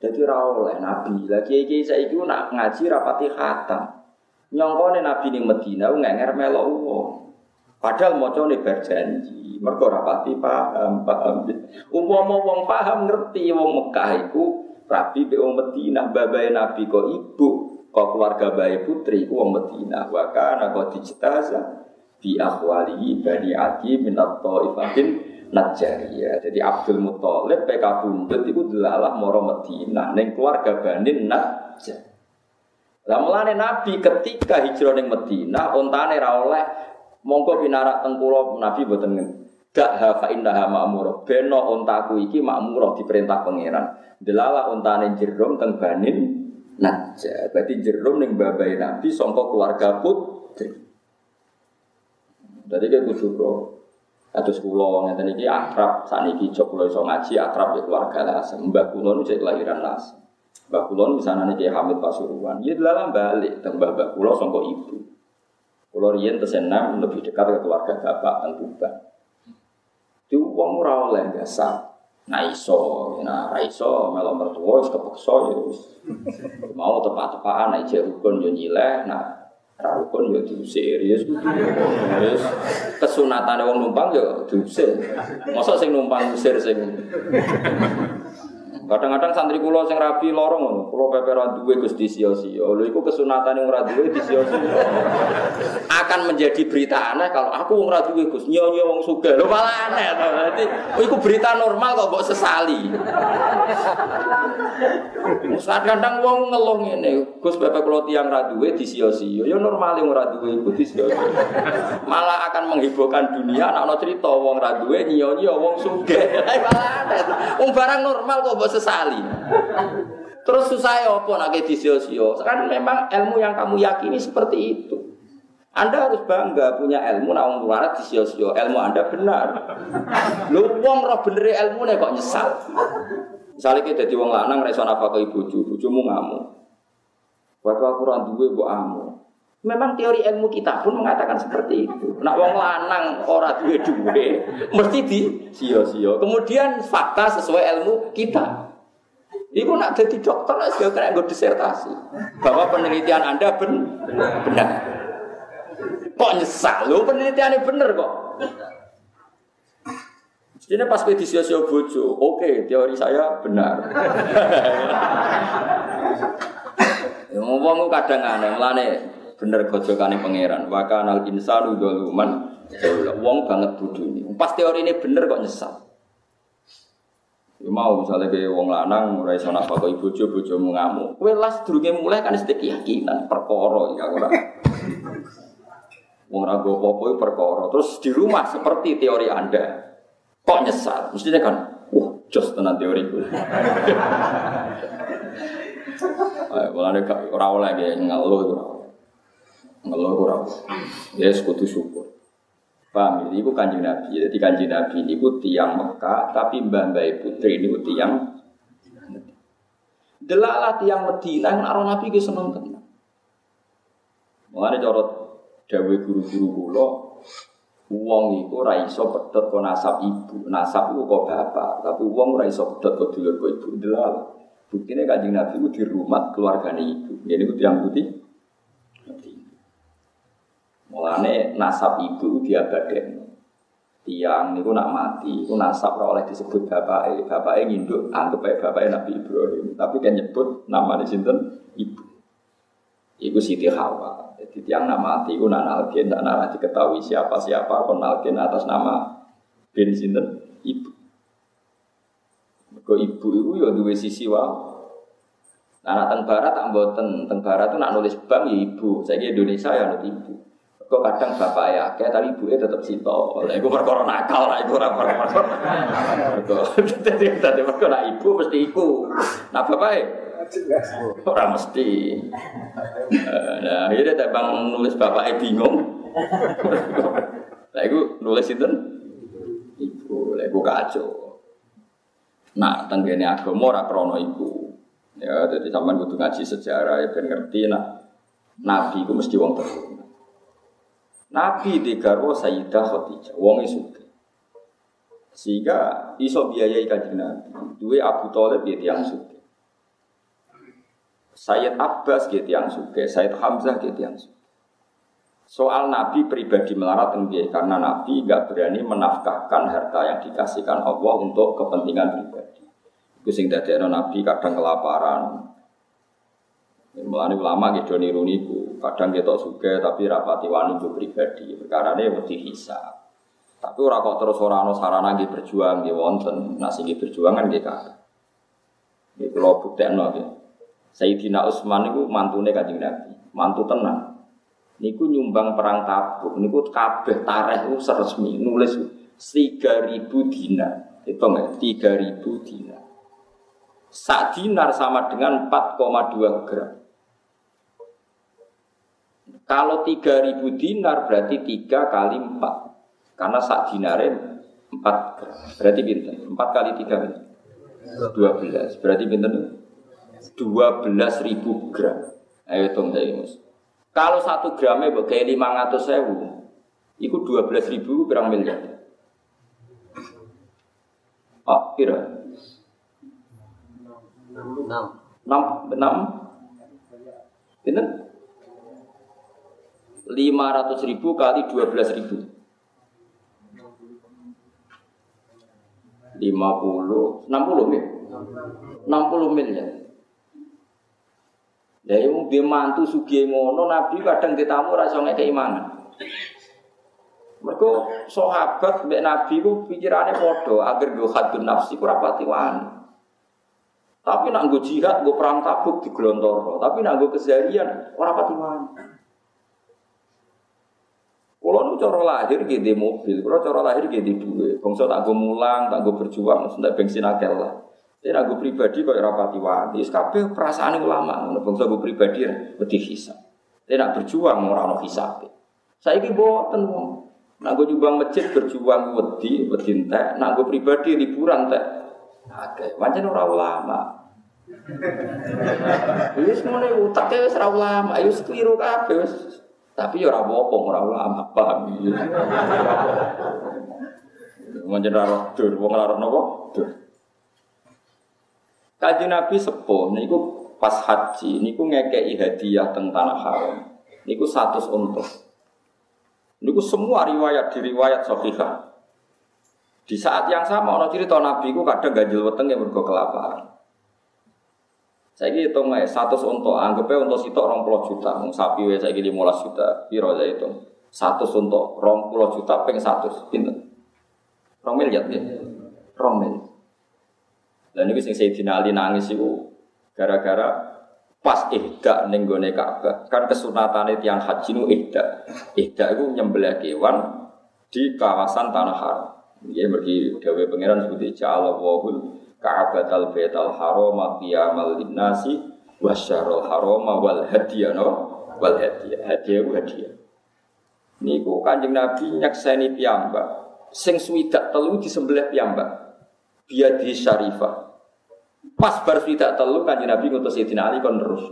Jadi rawoleh Nabi. Lagi kiai saya itu nak ngaji rapati khatam. Nyongkone Nabi ning Medina ngenger melok wong. Padahal macane berjanji, mergo ora pati paham, paham. Umpama wong paham ngerti wong Mekah iku rabi be wong Medina, babae Nabi kok ibu, kok keluarga bae putri ku wong Medina. Wa kana kok dicitaza bi akhwali bani Adi min at-taifatin Najjariyah. Jadi Abdul Muthalib PK Bundut itu delalah moro Medina ning keluarga Bani Najjar. Lah mulane Nabi ketika hijrah ning Madinah ontane ra oleh monggo pinarak teng kula Nabi mboten gak ha fa innaha ma'murah. Beno ontaku iki ma'murah diperintah pangeran. Delala ontane jerum teng Banin Najjar. Berarti jerum ning babai Nabi sangka keluarga putri. Jadi kayak kudu bro. Kados kula ngeten iki akrab saniki jog kula iso ngaji akrab ya keluarga Lasem. Mbah kula nu kelahiran Lasem. Mbah Kulon misalnya nih Hamid Pasuruan, dia dalam balik tentang Mbah songko ibu. Kulon Rian tersenam lebih dekat ke keluarga bapak dan tuban. Itu uang murah oleh biasa. Nah iso, nah raiso, melo mertua, kepekso ya mau tepat-tepatan, nah rukun yo nyileh, nah rukun yo diusir, ya Terus kesunatan wong numpang yo diusir. Masa sing numpang usir sing Kadang-kadang santri kula sing rabi lorong ngono, kula pepe duwe Gus disio-sio. Lho iku kesunatan ora duwe disio-sio. Akan menjadi berita aneh kalau aku wong ra duwe Gus, nyo-nyo wong sugih. Lho malah aneh to. Dadi iku berita normal kok mbok sesali. Kadang-kadang wong ngeluh ngene, Gus pepe kula tiyang ra duwe disio-sio. Ya normal yang ora duwe iku disio-sio. Malah akan menghebohkan dunia nek ana cerita wong ra duwe nyo-nyo wong sugih. Malah aneh. Wong barang normal kok mbok sesali. Terus susah ya apa nak disio-sio? Kan memang ilmu yang kamu yakini seperti itu. Anda harus bangga punya ilmu nak wong luar disio-sio. Ilmu Anda benar. Lu wong roh bener ilmu kok nyesal. Misalnya kita jadi wong lanang apa ke ibu ibu bojomu ngamuk. Waktu aku ora duwe mbok amu. Memang teori ilmu kita pun mengatakan seperti itu. Nak wong lanang ora duwe duwe, mesti di sio-sio. Kemudian fakta sesuai ilmu kita. Iku nak jadi dokter juga kena gue disertasi bahwa penelitian anda ben benar. Kok nyesal? Lo penelitiannya bener kok. Ini pas di sio-sio bojo, oke teori saya benar. Ngomong kadang aneh, melane bener gojokane pangeran. Wa kanal insanu dzaluman Wong banget ini. Pas teori ini bener kok nyesal. Ya mau misalnya kayak wong lanang ora iso napa kok bojo bojomu ngamuk. Kowe las durunge mulai kan sedek keyakinan perkara ya ora. Wong ora go apa perkara. Terus di rumah seperti teori Anda. Kok nyesal? Mestinya kan wah jos tenan teoriku. Mulane ora oleh ngeluh ora ngeluh ora. Ya sekutu syukur. Paham ini ku kanjeng Nabi. Jadi kanjeng Nabi ini ku tiang Mekah, tapi mbah mbah putri ini ku tiang Delalah tiang Medina yang naruh Nabi ku seneng tenan. Mulane corot dawe guru-guru kula Wong iku ora iso pedhot kok nasab ibu, nasab iku kok bapak, tapi wong ora iso pedhot kok dulur kok ibu. Delal. Buktine Kanjeng Nabi ku di rumah keluargane ibu. Ini ku tiang putih. Mulane nasab ibu dia badan. Tiang niku nak mati, iku nasab ora oleh disebut bapake. Bapake nginduk, anggap bae bapake Nabi Ibrahim. Tapi kan nyebut nama sinten ibu. Iku Siti Hawa. Jadi tiang nama mati iku nak nalkin, tak nara diketahui siapa-siapa kon nalkin atas nama bin sinten ibu. Kok ibu itu ya dua sisi wae. Anak teng tak mboten, teng tuh nak nulis bank ya ibu. Saya Indonesia ya nulis ibu. Kok kadang bapak ya, kayak tapi ibu tetap sito. Lah iku perkara nakal lah iku ora perkara. Dadi dadi perkara ibu mesti iku. Nah bapak e ora mesti. Nah, ini tak bang nulis bapak e bingung. Lah iku nulis itu ibu, lah iku kacau. Nah, tenggene agama ora krana iku. Ya, jadi sampean kudu ngaji sejarah ya ben ngerti nak nabi iku mesti wong terus. Nabi di garwo Sayyidah Khadijah, wong suka. Sehingga iso biayai kanjeng Nabi. Dua Abu Thalib dia tiang suka. Sayyid Abbas dia tiang suka, Sayyid Hamzah dia tiang suka. Soal Nabi pribadi melarat dia karena Nabi nggak berani menafkahkan harta yang dikasihkan Allah untuk kepentingan pribadi. Itu sing Nabi kadang kelaparan, Mulane ulama gitu niru niku, kadang kita suka tapi rapati wani jo pribadi, perkara ini mesti hisab. Tapi ora kok terus ora ana sarana nggih berjuang nggih wonten, nak sing berjuangan nggih kathah. Nggih kula buktekno nggih. Sayyidina Utsman niku mantune Kanjeng Nabi, mantu tenang. Niku nyumbang perang Tabuk, niku kabeh tareh itu resmi nulis 3000 dinar. Hitung ya, 3000 dinar. Sak dinar sama dengan 4,2 gram. Kalau 3000 dinar berarti 3 kali 4. Karena sak dinare 4 Berarti pinter. 4 kali 3 12. Berarti pinter 12 ribu gram. Ayo hitung saya mus. Kalau satu gramnya bagai 500 sewu, itu 12 ribu berang miliar. Oh, kira? 6. 6. 6. Pinter? 500 ribu kali 12 ribu 50 60 ya? 60 miliar. Ya yang dia mantu sugi ngono Nabi kadang ditamu rasa nggak keimanan. Mereka sahabat mbak Nabi ku pikirannya bodoh agar gue hadun nafsi ku rapati wani. Tapi nak gue jihad, gue perang tabuk di Gelontor. Tapi nak gue keseharian, orang wani. Cara lahir gitu mobil, kalau cara lahir gitu duit. Bangsa tak gue mulang, tak gue berjuang, sudah bensin akeh lah. Tapi nak gue pribadi kok rapati wani. Kabeh perasaan ulama, bangsa gue pribadi lebih hisap. Tapi nak berjuang orang no hisap. Saya ini boten wong. Nak gue juang masjid berjuang wedi, wedi entek. Nak gue pribadi liburan teh. Oke, macam orang ulama. Wis ngene utake wis ora ulama, ayo keliru kabeh wis. Tapi ya ora apa-apa ora ulama, paham ora roh dur, wong ora roh napa? Dur. Kaji Nabi sepuh niku pas haji niku ngekei hadiah teng tanah haram. Niku satu untuk. Niku semua riwayat di riwayat sahihah. Di saat yang sama orang cerita Nabi ku kadang ganjil weteng yang mergo kelaparan. Saya ini hitung aja, satu untuk anggapnya untuk sitok rong puluh juta, mau sapi saya ini lima juta, piro saya hitung. Satu untuk rong puluh juta, peng satu, pinter. Rong miliar ya, rong miliar. Dan ini sing saya Ali nangis itu gara-gara pas ihda ning gone. Kan kesunatan yang haji nu ihda. Ihda itu nyembelih kewan di kawasan tanah haram. Ya bagi dawe pangeran seperti ja'ala wahul Ka'batal Baital Haram qiyamal linnasi wasyarul haram wal hadiyah wal hadiyah. Hadiyah ku hadiah. Niku Kanjeng Nabi nyakseni piyambak sing swidak telu disembelih piyambak. Biadi syarifah. Pas bar swidak telu Kanjeng Nabi ngutus Sayyidina Ali kon terus.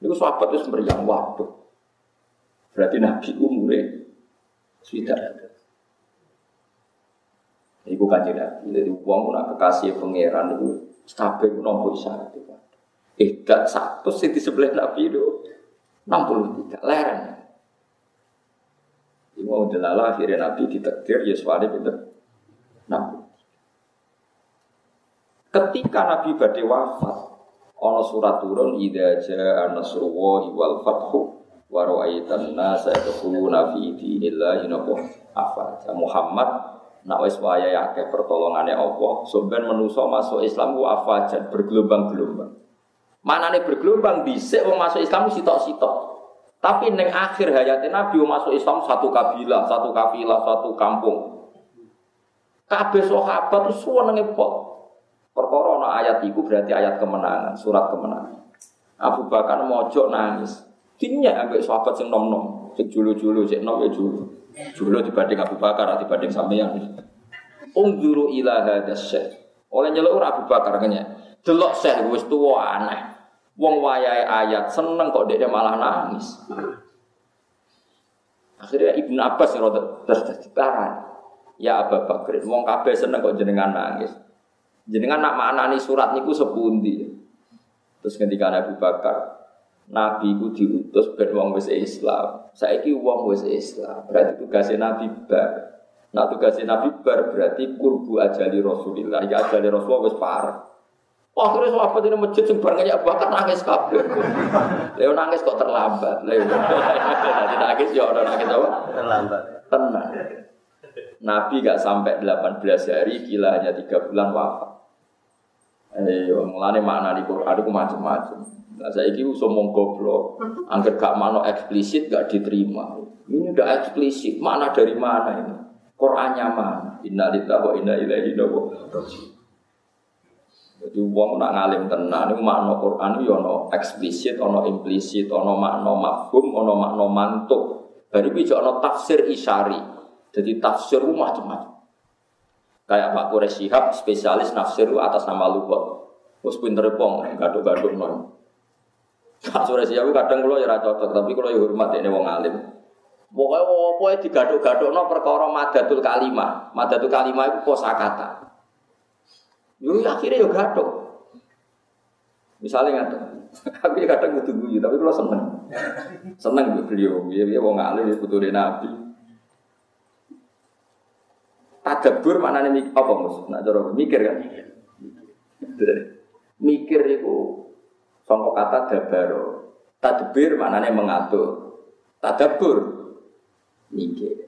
Niku sahabat wis meriang waduh. Berarti Nabi umure swidak Iku kanjeng Nabi. Jadi uang nak kekasih pangeran itu kabeh nomor syarat itu. Eh, gak satu sih di sebelah Nabi itu 63 leren. Ini mau delala akhirnya Nabi ditektir Yeswani pinter. Nabi. Ketika Nabi badai wafat, ono surat turun ida jaa nasrullahi wal fathu wa ra'aitan nasa yadkhuluna fi dinillahi afwaja. Muhammad Nak wis waya akeh pertolongane Allah, sampean menusa masuk Islam ku afajan bergelombang-gelombang. Manane bergelombang dhisik wong masuk Islam sitok-sitok. Tapi neng akhir hayat Nabi masuk Islam satu kabilah, satu kafilah, satu kampung. Kabeh sahabat itu senenge pol. Perkara ana ayat iku berarti ayat kemenangan, surat kemenangan. Abu Bakar mojok nangis. Dinyak ambek sahabat sing nom-nom, sing julu-julu, sing nom ya. Dulu dibanding Abu Bakar, dibanding sampeyan. Ungguru ila hadas Oleh nyeluk Abu Bakar kenya. Delok syekh wis tuwa aneh. Wong wayahe ayat seneng kok dia malah nangis. Akhirnya Ibnu Abbas yang rada tertarik. Ya Abu Bakar, wong kabeh seneng kok jenengan nangis. Jenengan nak maknani surat niku sepundi. Terus ketika Abu Bakar, Nabi ku diutus ben wong wis Islam. Saiki wong wis Islam. Berarti tugasnya Nabi bar. Nah tugasnya Nabi bar berarti kurbu ajali Rasulillah. Ya ajali Rasulullah wis parah. Wah, akhirnya sahabat ini masjid sing bareng ya bakar nangis kabeh. Leo nangis kok terlambat. Leo nanti nangis ya orang nangis apa? Terlambat. Tenang. Nabi gak sampai 18 hari, gila hanya 3 bulan wafat. Ayo, mulane makna di Quran itu macam-macam. Nah, saya ini somong goblok. Angger gak mano eksplisit gak diterima. Ini udah eksplisit. Mana dari mana ini? Qurannya mana? Inna lillahi wa inna ilaihi raji'un. Jadi uang nak ngalim tenan ini makna Quran itu ono eksplisit, ono implisit, ono makna mafhum, ono makna mantuk. Dari itu ono tafsir isyari. Jadi tafsir macam-macam. Kayak Pak Quraish Shihab, spesialis nafsir atas nama lugat. Terus pinter pong, gaduh-gaduh nol. Pak Surya Siawu kadang kalau ya cocok, tapi kalau ya hormat ini wong alim. Pokoknya apa ya digaduk-gaduk no perkara madatul kalimah. Madatul kalimah itu kosakata. Yo akhirnya yo gaduk. Misalnya nggak tapi kadang butuh guyu, tapi kalau seneng, seneng beliau, dia dia wong alim, dia butuh nabi. Tadabur mana nih apa mus? Nak jorok mikir kan? Mikir itu sangka kata dabaro. Tadbir maknanya mengatur. Tadabur mikir.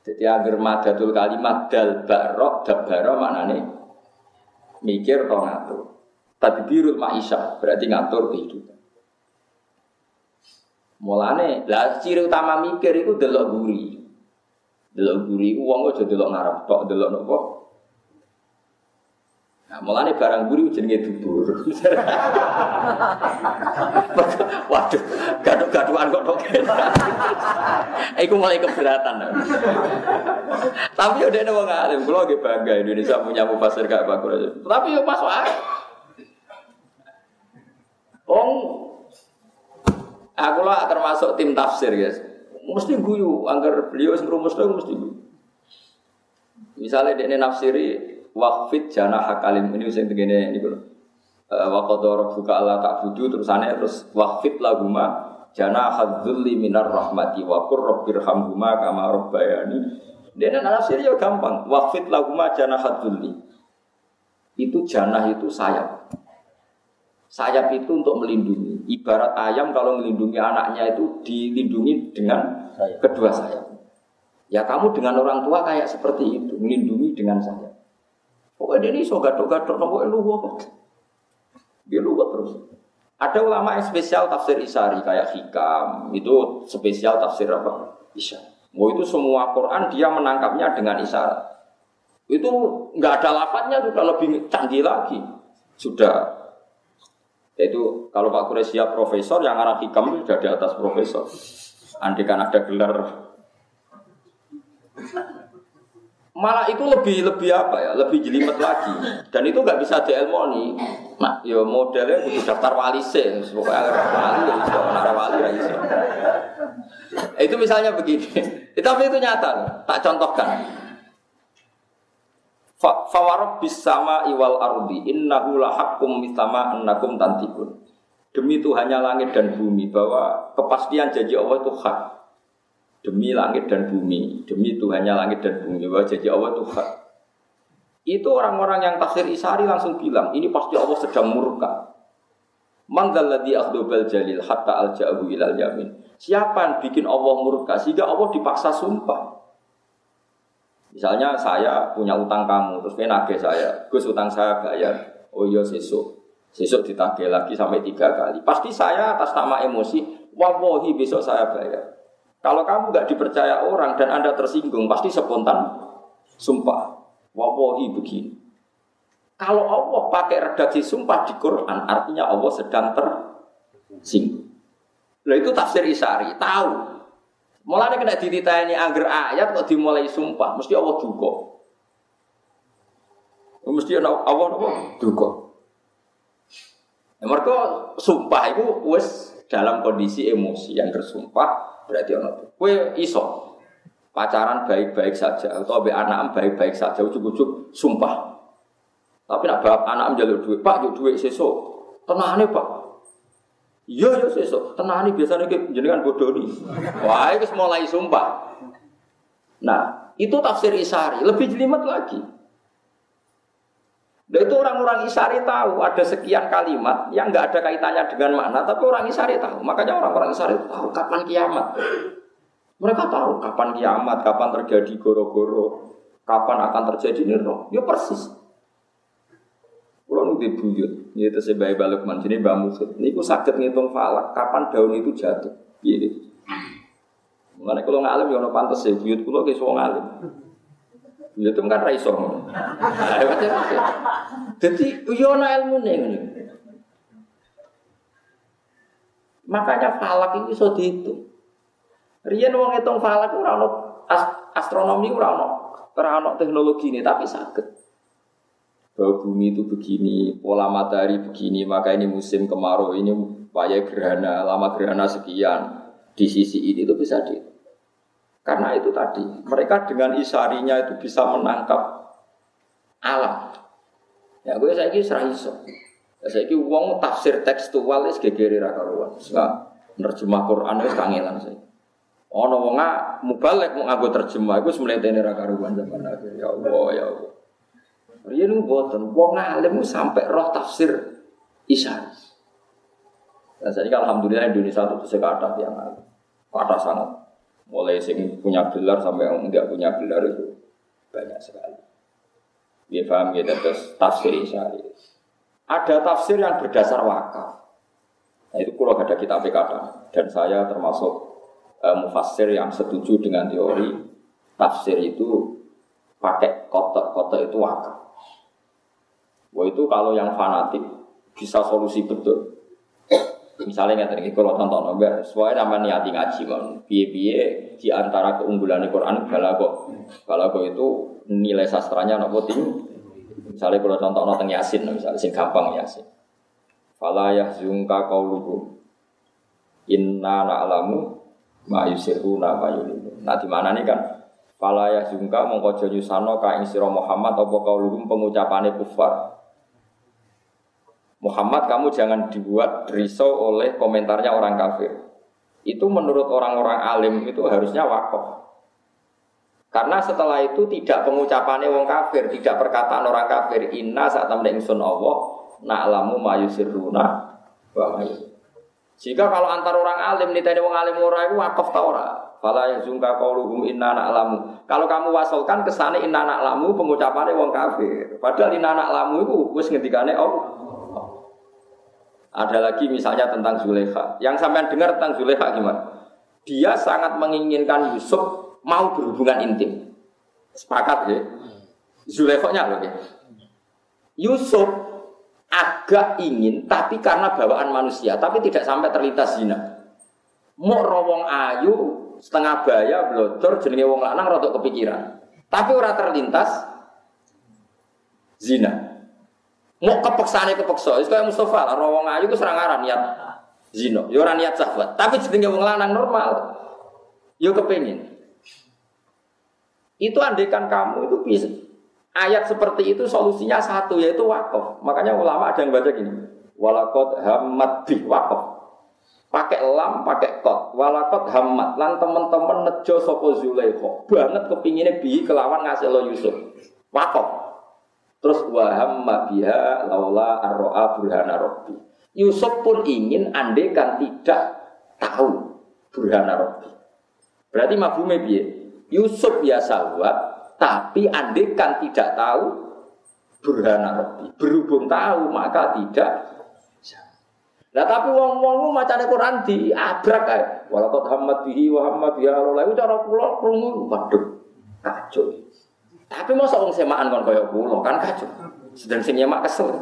Jadi agar madatul kalimat dal barok dabaro maknanya mikir atau ngatur. Tadbirul maisha berarti ngatur kehidupan. Mulane, lah ciri utama mikir itu delok guri. Delok guri wong aja delok ngarep tok, delok nopo? Nah, mulane barang guri jenenge dubur. Waduh, gaduh-gaduhan kok tok. Iku mulai keberatan. Tapi udah ada wong alim, kula nggih bangga Indonesia punya mufasir kayak Pak Tapi yo masuk akal. Ong Aku lah termasuk tim tafsir guys. Mesti guyu, agar beliau rumus itu mesti guyu. Misalnya dia nafsiri wakfit jana hakalim. Ini yang begini ini kalau wakodor buka Allah tak budu terusannya terus wakfit laguma jana hadzulli minar rahmati wakur robbir hamhuma kama robbayani dia nafsiri ya gampang wakfit laguma jana hadzulli. Itu jana itu sayap. Sayap itu untuk melindungi Ibarat ayam kalau melindungi anaknya itu dilindungi dengan sayap. kedua sayap. Ya kamu dengan orang tua kayak seperti itu, melindungi dengan sayap. Pokoknya ini so gato-gato, nopo luwak. Dia luwak terus. Ada ulama yang spesial tafsir isari kayak hikam, itu spesial tafsir apa? Isya. Oh itu semua Quran dia menangkapnya dengan isyarat. Itu nggak ada lafadznya sudah lebih canggih lagi. Sudah yaitu kalau Pak Kures siap profesor, yang arah hikam itu sudah di atas profesor. Andai kan ada gelar. Malah itu lebih lebih apa ya? Lebih jelimet lagi. Dan itu nggak bisa dielmoni. Nah ya modelnya butuh daftar wali sih. Pokoknya wali ya bisa nara wali ya bisa. Itu misalnya begini. Tapi itu nyata tak contohkan Fawarab bisama iwal ardi innahu lahakum mitama annakum tantikun. Demi Tuhannya langit dan bumi bahwa kepastian janji Allah itu hak. Demi langit dan bumi, demi Tuhannya langit dan bumi bahwa janji Allah itu hak. Itu orang-orang yang tafsir Isari langsung bilang, ini pasti Allah sedang murka. Man dzalladzi akhdubal jalil hatta alja'ahu ilal yamin. Siapa yang bikin Allah murka sehingga Allah dipaksa sumpah? Misalnya saya punya utang kamu, terus pengen nagih saya, Gus utang saya bayar. Oh iya sesuk, sesuk ditagih lagi sampai tiga kali. Pasti saya atas nama emosi, wawohi besok saya bayar. Kalau kamu nggak dipercaya orang dan anda tersinggung, pasti spontan sumpah. Wawohi begini. Kalau Allah pakai redaksi sumpah di Quran, artinya Allah sedang tersinggung. Nah itu tafsir Isari, tahu Mulai kena dititani angger ayat kok dimulai sumpah, mesti Allah duka. Mesti Allah apa? Duka. Ya, mereka sumpah itu wes dalam kondisi emosi yang bersumpah berarti ono. Kue iso pacaran baik-baik saja atau be anak baik-baik saja ujuk-ujuk sumpah. Tapi nak anak menjalur duit, Pak, yuk duit sesuk. Tenane, Pak. Iya ya sesuk, tenani biasanya ke jenengan bodoh nih. Wah, itu mulai sumpah. Nah, itu tafsir Isari, lebih jelimet lagi. Dan itu orang-orang Isari tahu ada sekian kalimat yang nggak ada kaitannya dengan makna, tapi orang Isari tahu. Makanya orang-orang Isari tahu kapan kiamat. Mereka tahu kapan kiamat, kapan terjadi goro-goro, kapan akan terjadi niro. Ya persis di buyut. Ya itu saya bayi balik sini Mbak. Ini aku sakit ngitung falak. Kapan daun itu jatuh? Iya. Mana kalau ngalim ya pantas ya buyut kulo kayak soal ngalim. Buyut itu kan raiso. Jadi yo ilmu nih. Makanya falak itu so dihitung. Rian wong ngitung falak ora ono astronomi ora ono ora ono teknologi ini tapi sakit bahwa bumi itu begini, pola matahari begini, maka ini musim kemarau, ini upaya gerhana, lama gerhana sekian. Di sisi ini itu bisa di karena itu tadi mereka dengan isarinya itu bisa menangkap alam. Ya gue saya kira serah iso. Ya, saya kira uang tafsir tekstual es gegeri raka ruan. Nggak nerjemah Quran es kangenan saya. Oh no wonga mubalek mau ngaku terjemah, gue semelih raka ruan zaman akhir. Ya Allah ya Allah. Riyen niku boten wong alim sampai roh tafsir Isa. Dan saya alhamdulillah Indonesia itu sekadar yang alim. Kata sangat. Mulai sing punya gelar sampai yang enggak punya gelar itu banyak sekali. Dia paham ya terus tafsir Isa. Ada tafsir yang berdasar wakaf. Nah, itu kalau ada kitab kata dan saya termasuk uh, mufassir yang setuju dengan teori tafsir itu pakai kotak-kotak itu wakaf. Wah itu kalau yang fanatik bisa solusi betul. Misalnya nggak tadi kalau tonton nomor, sesuai nama niati ngaji mon. Biye-biye di antara keunggulan di Quran balago. Balago itu nilai sastranya nopo tinggi. Misalnya kalau contoh nonton Yasin, misalnya sing gampang Yasin. Fala yahzunka qauluhum. Inna na'lamu ma yusiruna ma. Nah di mana nih kan? Fala yahzunka mongko aja nyusano ing sira Muhammad apa qauluhum pengucapane kufar. Muhammad kamu jangan dibuat risau oleh komentarnya orang kafir. Itu menurut orang-orang alim itu harusnya wakaf. Karena setelah itu tidak pengucapannya wong kafir, tidak perkataan orang kafir. Inna saat temen ingsun Allah, na'lamu mayusiruna wa Jika kalau antar orang alim nih tadi wong alim ora itu wakaf ta ora? Fala yazunka qauluhum inna na'lamu. Kalau kamu wasolkan kesane inna na'lamu pengucapannya wong kafir. Padahal inna na'lamu itu wis ngendikane Allah. Ada lagi misalnya tentang Zulekha. Yang sampean dengar tentang Zulekha gimana? Dia sangat menginginkan Yusuf mau berhubungan intim. Sepakat ya? Zulekhonya loh ya. Yusuf agak ingin, tapi karena bawaan manusia, tapi tidak sampai terlintas zina. Mau rawong ayu, setengah baya, blodor, jenenge wong lanang rotok kepikiran. Tapi ora terlintas zina. Mau kepeksane kepeksa, itu kayak Mustafa, rawong ayu itu serangaran niat zina, ya niat sahabat. Tapi jenenge wong lanang normal, yo kepengin. Itu andekan kamu itu bisa ayat seperti itu solusinya satu yaitu wakaf. Makanya ulama ada yang baca gini. Walakot hamad bih wakaf. Pakai lam, pakai kot. Walakot hamad. Lan teman-teman nejo sopo Zulaikho. Banget kepinginnya bi kelawan ngasih lo Yusuf. Wakaf. Terus wahamma biha laula arroa burhana robbi. Yusuf pun ingin andekan tidak tahu burhana robbi. Berarti mafhume biye. Yusuf ya sahabat, tapi andekan tidak tahu burhana Rabbi. Berhubung tahu maka tidak Nah tapi wong wong macam Quran di abrak kae. Walaqad hammat bihi wa hammat biha iku cara kula krungu waduh kacau. Tapi masa wong semaan kon kaya kula kan kacau. Sedang sing nyemak kesel.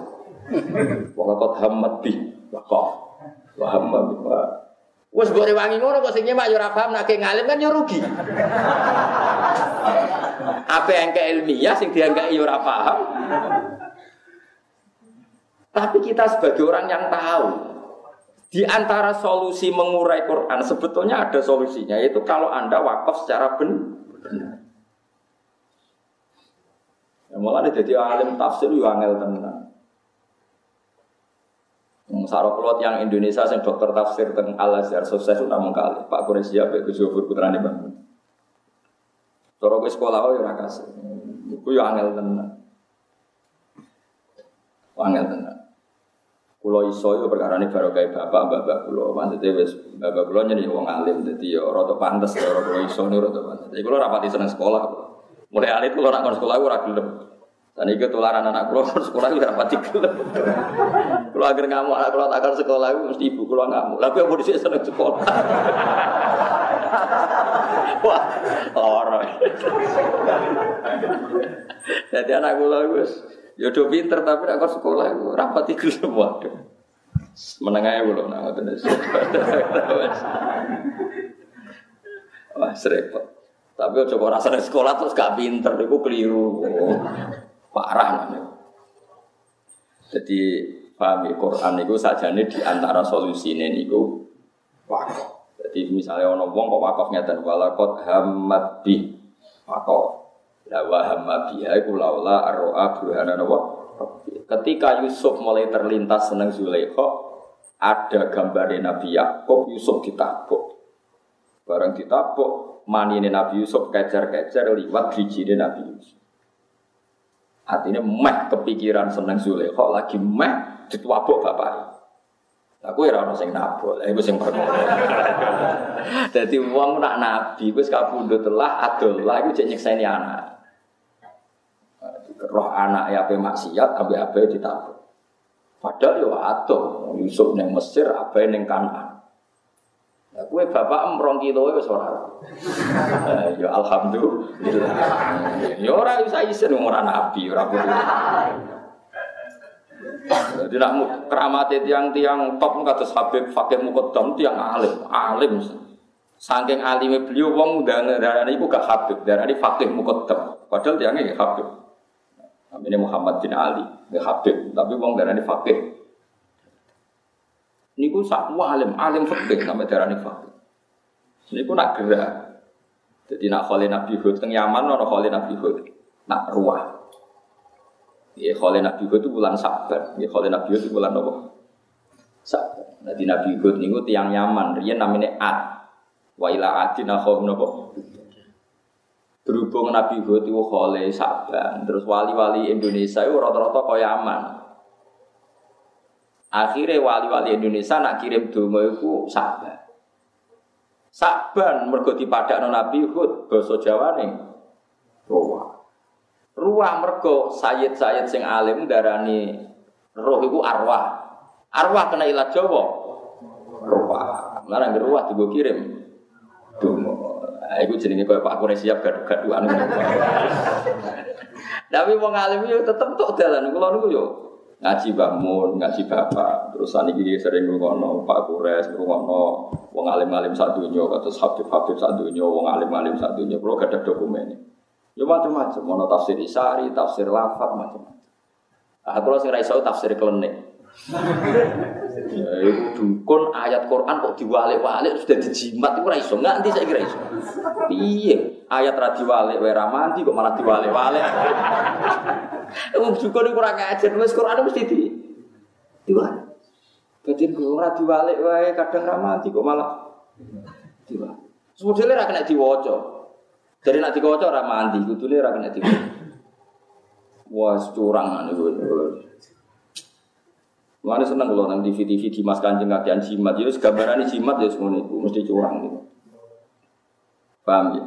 Walaqad hammat bihi wa wa hammat biha Wes mbok rewangi ngono kok sing nyemak yo ora paham nek ngalim kan yo rugi. Apa yang ke ilmiah sing dianggap yo ora paham. Tapi kita sebagai orang yang tahu di antara solusi mengurai Quran sebetulnya ada solusinya yaitu kalau Anda wakaf secara benar. Ya, malah jadi alim tafsir yo angel tenan. Sarok keluar yang Indonesia yang dokter tafsir tentang Al Azhar sukses sudah mengkali Pak Kuresia Pak Gus Yofur putra nih bang. Cara ke sekolah oh ya kasih. Iku ya angel tenan. Angel tenan. Kulo iso yo perkara ini baru kayak bapak bapak kulo. Maksudnya wes bapak kulo jadi wong alim jadi yo roto pantas ya roto iso nih roto pantas. Jadi kulo rapati seneng sekolah. Mulai alit kulo nak sekolah gue ragu dan itu tularan anak kulo sekolah itu dapat gelem. Kulo agar ngamuk anak kulo takkan sekolah itu mesti ibu kulo ngamuk. Tapi apa sini seneng sekolah? Wah, orang. Jadi anak kulo itu ya udah pinter tapi nak sekolah itu rapat gelem waduh. Menengahnya belum nah itu Wah, serempet. Tapi coba rasanya sekolah terus gak pinter, itu keliru. Parah namanya. Jadi paham ya, Quran itu saja ini di antara ini itu wakaf. Jadi misalnya orang wong kok wakafnya dan walakot hamad bi wakaf. Lawa hamad biha iku laula arroa burhana nawa. Ketika Yusuf mulai terlintas seneng Zulaikha, ada gambarnya Nabi Yakub Yusuf ditabuk. Barang ditabuk, manine Nabi Yusuf kejar-kejar liwat bijine Nabi Yusuf. Artinya meh kepikiran seneng Zulekha lagi meh dituabuk bapak. Aku ya orang sing nabok, iku sing perkara. Dadi wong nak nabi wis kabundut telah adolah iku cek nyekseni anak. Roh anak ya ape maksiat, ape ape ditabuk. Padahal yo atuh Yusuf neng Mesir, ape neng Kanaan. Kue bapak emrong kilo wis ora. Ya alhamdulillah. Ya ora bisa isen ora nabi, ora jadi nak keramati tiang-tiang top kados Habib Fakih Mukaddam tiang alim, alim. Saking alimnya beliau wong darah iku gak Habib, darah ini Fakih Mukaddam. Padahal tiangnya Habib. Namanya Muhammad bin Ali, Habib, tapi wong ini Fakih. Niku sak alim, alim fakih sampai darah ini Fakih. Niku nak gerak. Jadi nak Khalil Nabi Hud teng Yaman ono Khalil Nabi Hud. Nak ruah. Ya Khalil Nabi Hud itu bulan Sabar. Ya Khalil Nabi Hud itu bulan apa? Sabar. Nah di Nabi Hud niku tiang Yaman, riyen namanya Ad. Wa ila adin akhum napa? Berhubung Nabi Hud itu Khalil Sabar, terus wali-wali Indonesia itu rata-rata kaya Yaman. Akhirnya wali-wali Indonesia nak kirim donga itu sabar. Saban mergo dipadakno Nabi Hud basa Jawane. Roh. Ruah mergo sayid-sayid sing alim darani roh iku arwah. Arwah kena ilat Jawa. Ruah. Lah ruah digo kirim. Dungo. Nah, iku jenenge koyo Pak Kure siap gaduh-gaduhan. Tapi wong alim yo tetep tok dalan kula niku yo ngaji bangun, ngaji bapak. Terus saniki sering ngono Pak Kures, ngono wong alim-alim sak donya kados Habib-habib sak donya, wong alim-alim sak donya. Kula gadah dokumen. Ya macam-macam, mau tafsir isari, tafsir lafat macam-macam. Ah, kalau raiso tafsir klenik. Ya, dukun ayat Quran kok diwalik-walik sudah dijimat itu raiso nggak nanti saya kira iso. Iya, ayat ra diwalik wae ramanti kok malah diwalik-walik. Wong dukun kurang ajar wis Quran mesti di diwalik. Jadi ora diwalik wae kadang ramanti kok malah diwalik. Sebetulnya ra kena diwaca. Jadi nak dikoco ora mandi, kudune ora kena dikoco. Wah, curang niku. Mana seneng kalau nang TV TV di Mas Kanjeng kakean jimat, ya gambaran jimat ya semua itu mesti curang gitu. Paham ya?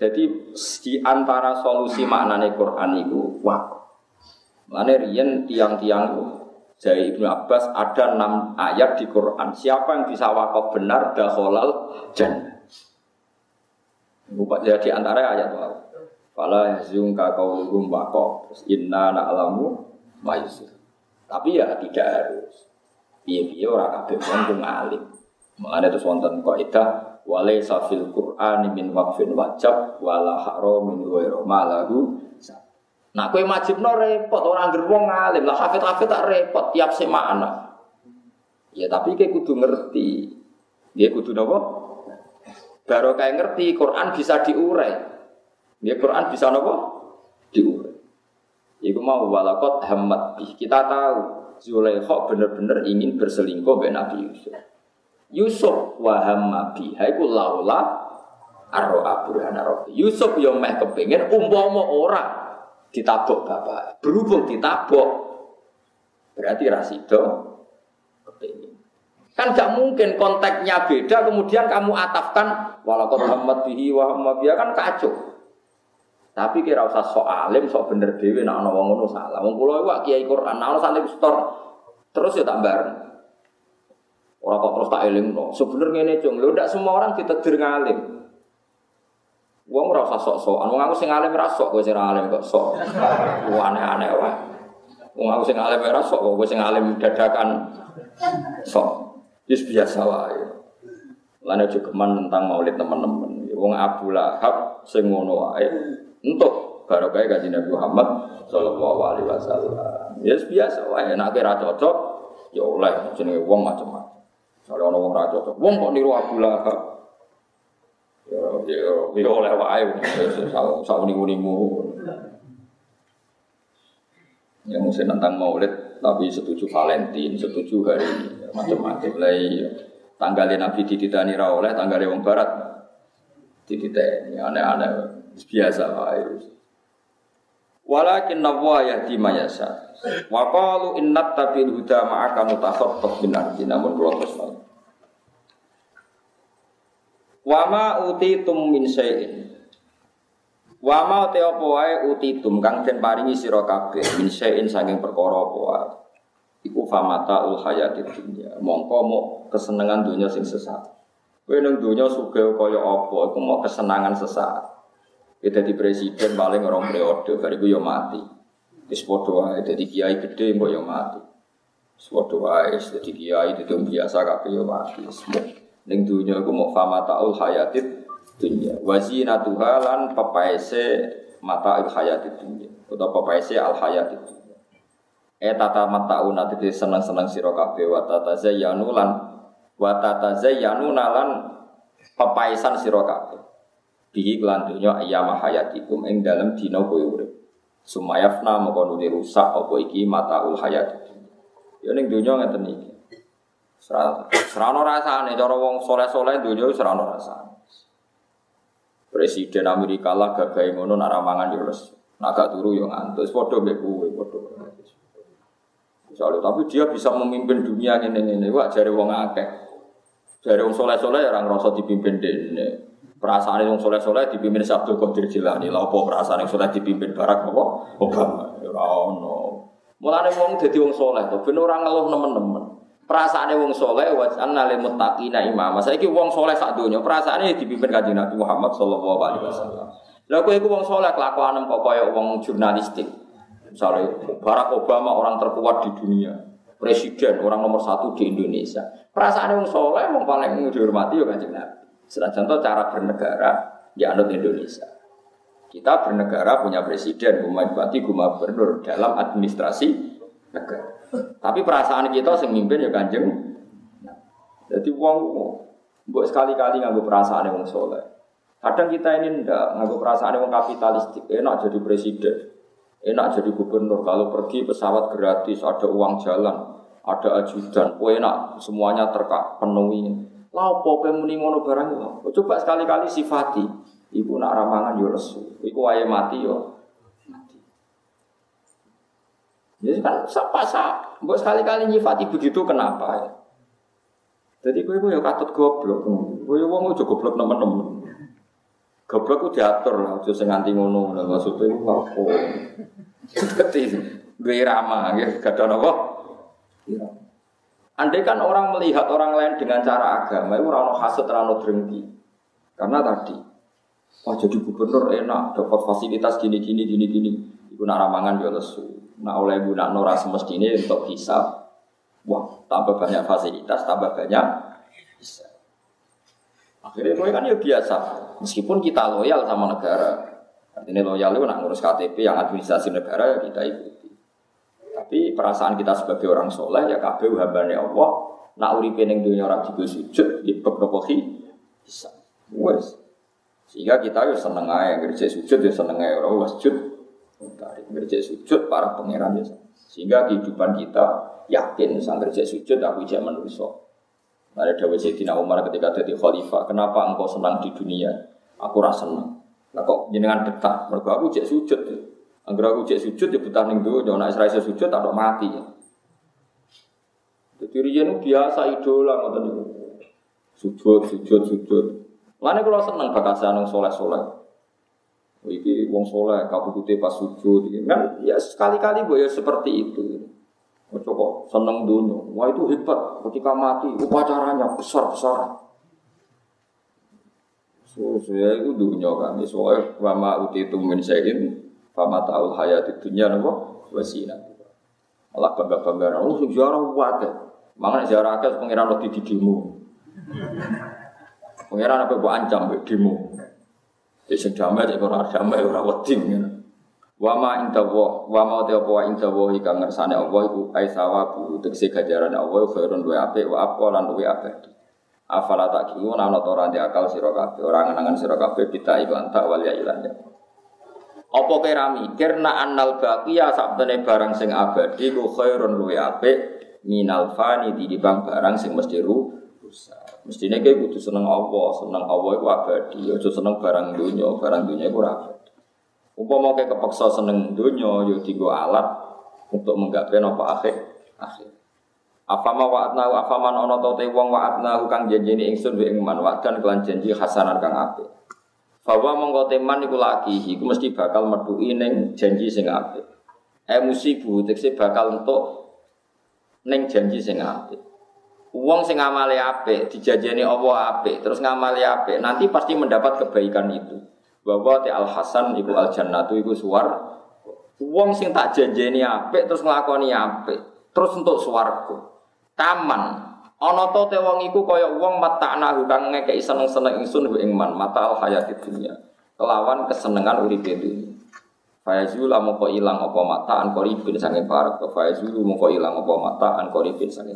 Jadi di antara solusi maknane Quran itu wakaf. Mana rian tiang-tiang dari Ibnu Abbas ada enam ayat di Quran. Siapa yang bisa wakaf benar daholal jannah. Bukan jadi ya, antara ayat wau. Fala yazunka qauluhum waqa. Terus inna na'lamu ma Tapi ya tidak harus. Piye-piye ora kabeh wong ku ngalim. Mulane terus wonten kaidah wale safil Qur'ani min waqfin wajab wala haramin ghairu malahu Nah, kowe majibno repot orang gerbong ngalim. Lah hafid-hafid tak repot tiap semana. Ya tapi kayak kudu ngerti. Dia kudu nopo? Baru kayak ngerti Quran bisa diurai. Ya Quran bisa nopo? Diurai. Iku mau walakot hamad. Kita tahu Zulaikha benar-benar ingin berselingkuh dengan Nabi Yusuf. Yusuf waham biha iku laula arro aburhana rabbi. Yusuf yang meh kepengin umpama orang ditabok bapak. Berhubung ditabok berarti rasido kepengin. Kan gak mungkin konteksnya beda kemudian kamu atafkan walaupun Muhammad bihi wa biha kan kacau. Tapi kira usah sok alim, sok bener dewi, nak ana wong ngono salah. Wong kula iku kiai Quran, nak santri store terus ya tak bareng. Orang kok terus tak eling no. Sebenarnya ini cung, lo ndak semua orang ditedir ngalim. Wong ora usah sok-sokan, wong aku sing alim ra sok, kowe sing alim kok sok. Aneh-aneh wae. Wong aku sing alim ra sok, kowe sing alim dadakan sok. Yus biasa wae. Lan juga keman tentang maulid teman-teman. Wong Abu Lahab sing ngono wae untuk barokah kanjeng Nabi Muhammad sallallahu alaihi wasallam. Yus biasa wae nek ora cocok ya oleh jenenge wong macam-macam. Soale ana wong cocok. Wong kok niru Abu Lahab. Ya ya ya oleh wae sauni-unimu. Yang mesti tentang maulid tapi setuju Valentine, setuju hari ini macam-macam lah iya. Tanggalnya Nabi dititani ra oleh, tanggalnya wong barat dititani aneh-aneh biasa wae. Walakin nawwa yahdi mayasa. Wa qalu innat tabil huda ma'aka mutakhaffaf bin ardi namun kula terus Wa ma utitum min syai'in. Wa ma te apa wae utitum kang den paringi sira kabeh min syai'in saking perkara apa wae. Iku famata ul hayatid dunya. Mongko mo kesenengan dunia sing sesat. Kowe nang dunya sugih kaya apa iku mau kesenangan sesaat. Ya dadi presiden paling orang periode bariku ya mati. Wis padha wae dadi kiai gede mbok ya mati. Wis padha wae dadi kiai dadi biasa yo ya mati. Semua ning dunya iku mau famataul hayatid dunya wa zinatuha lan pepaese mata al hayatid dunya utawa pepaese al hayatid dunya e tata matauna tete seneng-seneng sira kabeh wa tata zayyanu lan wa tata zayyanu nalan pepaesan sira bihi lan dunya ayyam hayatikum ing dalem dina kowe urip sumayafna moko rusak apa iki mataul dunya ya ning dunya ngeten iki Serano rasane cara wong soleh-soleh dunia serano rasane. Presiden Amerika lah gagah ngono nak ramangan yo les. Nak gak turu yo ngantuk. Padha mbek kowe padha. Misalnya, tapi dia bisa memimpin dunia ini-ini. Wah, jari wong akeh. Jari wong soleh-soleh orang ngerasa dipimpin dene. Perasaan wong soleh-soleh dipimpin Sabtu Qadir Jilani. Lah apa perasaan yang soleh dipimpin Barack apa? Obama. Ya ono. Mulane wong dadi wong soleh to ben ora ngeluh nemen-nemen. Perasaannya wong soleh wajana lil muttaqina imam. Saiki wong soleh sak donya perasaane dipimpin Kanjeng Nabi Muhammad sallallahu alaihi wasallam. Lha kowe iku soleh kelakuan kok kaya wong jurnalistik. Misalnya Barack Obama orang terkuat di dunia, presiden orang nomor satu di Indonesia. Perasaan wong soleh wong paling dihormati ya Kanjeng Nabi. Senajan contoh cara bernegara ya anut Indonesia. Kita bernegara punya presiden, bupati, gubernur dalam administrasi negara. Tapi perasaan kita sing mimpin ya kanjeng. Jadi uang buat sekali-kali nganggo perasaan yang soleh. Kadang kita ini ndak nganggo perasaan yang kapitalistik. Enak jadi presiden, enak jadi gubernur. Kalau pergi pesawat gratis, ada uang jalan, ada ajudan. Oh enak, semuanya terkak penuhi. Lah apa muni ngono barang Coba sekali-kali sifati. Ibu nak ramangan yo lesu. Iku wae mati yo jadi kan siapa sah, buat sekali-kali nyifati begitu kenapa ya? Jadi gue ya katut goblok, ya wong juga goblok temen-temen. Goblok gue diatur lah, jadi nganti ngono, lah maksudnya gue apa? Jadi gue irama, ya, gak ada apa? Andai kan orang melihat orang lain dengan cara agama, itu orang hasut, orang drengki. Karena tadi, wah jadi gubernur enak, dapat fasilitas gini gini gini gini, itu naramangan dia lesu. Nah oleh guna nora semestinya untuk hisap. Wah, tambah banyak fasilitas, tambah banyak bisa. Akhirnya gue kan ya biasa. Meskipun kita loyal sama negara. Artinya loyal itu nak ngurus KTP yang administrasi negara ya kita ikuti. Tapi perasaan kita sebagai orang soleh ya kabeh hambane Allah. Nak uripe ning dunia orang juga sujud, di beberapa bisa. Wes. Sehingga kita ya seneng aja, kerja sujud ya seneng aja orang sujud Tarik ngerjek sujud para pangeran ya. Sehingga kehidupan kita yakin sang ngerjek sujud aku ijak manusia. Ada Dawa Sayyidina Umar ketika jadi khalifah, kenapa engkau senang di dunia? Aku rasa senang. Nah kok jenengan betah? Mereka aku cek sujud ya. Angger aku cek sujud ya betah ning dunya, nek ora sujud tak mati ya. Jadi riyen biasa idola ngoten niku. Sujud, sujud, sujud. Lane kalau seneng bakat sanung soleh-soleh. Iki wong soleh, kabukute pas sujud, kan ya sekali-kali gue ya seperti itu. Ojo kok seneng dunia, wah itu hebat. Ketika mati, upacaranya besar besar. So, saya itu dunia kan, soalnya wama uti itu mensayin, fama tahu hayat itu dunia nopo wasina. Allah bangga bangga, oh sejarah wae. Mangan sejarah akeh pengiran lo di didimu. Pengiran apa buat ancam demo. Ya sing damai cek ora damai ora wedi ngene. Wa ma inda wa wa ma te apa wa ika ngersane Allah iku ai sawabu tegese ganjarane Allah khairun wa apik wa apa lan luwe abadi. Afala tak kiyu ana to ora akal sira kabeh ora ngenangan sira kabeh kita iklan tak wal ya ya. Apa kira mikir nak annal baqiya sabdene barang sing abadi ku khairun luwe apik minal di bang barang sing mesti rusak. Mestinya kayak kudu seneng Allah, seneng Allah itu abadi. Ojo seneng barang dunia, barang dunia itu abadi. Umpama kayak kepeksa seneng dunia, yo digo alat untuk menggapai apa akhir akhir. Afama wa'atna wa afaman ana ta te wong wa'atna kang janjeni ingsun ing man wa'dan kelan janji hasanan kang apik. Bahwa mongko teman iku lagi iku mesti bakal metuki ning janji sing apik. Eh musibu tekse bakal entuk ning janji sing apik. Wong sing ngamali apik dijanjeni Allah apik terus ngamali apik nanti pasti mendapat kebaikan itu. Bahwa te al hasan iku al jannatu iku suar. Wong sing tak janjeni apik terus nglakoni apik terus untuk swarga. Taman ana to te wong iku kaya wong matakna kang ngekeki seneng-seneng ingsun ing man mata al hayati dunya. Kelawan kesenengan urip dunya. Fayazulu mongko ilang apa mata an koribin sange parak Fayazulu mongko ilang apa mata an koribin sange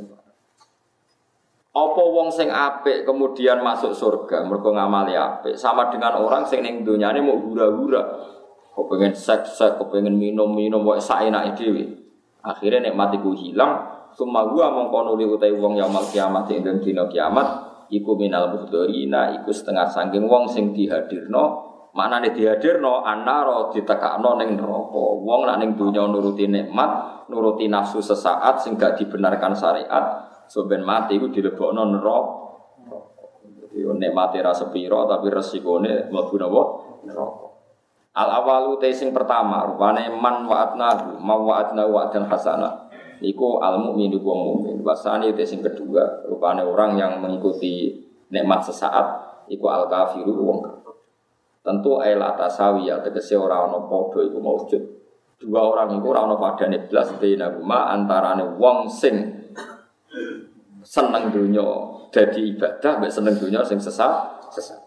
Apa wong sing apik kemudian masuk surga mergo ngamali apik sama dengan orang sing ning donyane mau hura-hura. Pengen seks-seks, kok pengen minum-minum wae saenake dhewe. Akhirnya nikmat iku hilang, summa gua mongko nuli utai wong yaumul kiamat ing dina kiamat iku minal muhdorina iku setengah sangking wong sing dihadirno mana nih dihadirno anaro ditekakno neng neraka wong nak neng dunia nuruti nikmat nuruti nafsu sesaat sing gak dibenarkan syariat Soben mati iku dilebokno neraka. Jadi nikmate ra sepiro tapi resikone mlebu napa? Neraka. Al awalu te sing pertama rupane man wa'atnahu ma wa'atna wa'dan hasana. Iku al mukmin iku wong mukmin. Wasani te sing kedua rupane orang yang mengikuti nikmat sesaat iku al kafiru wong Tentu ail atasawi ya tegese ora ana padha iku maujud. Dua orang iku ora ana padane blas bainahuma antarane wong sing seneng dunia jadi ibadah mbek seneng dunia sing sesat sesat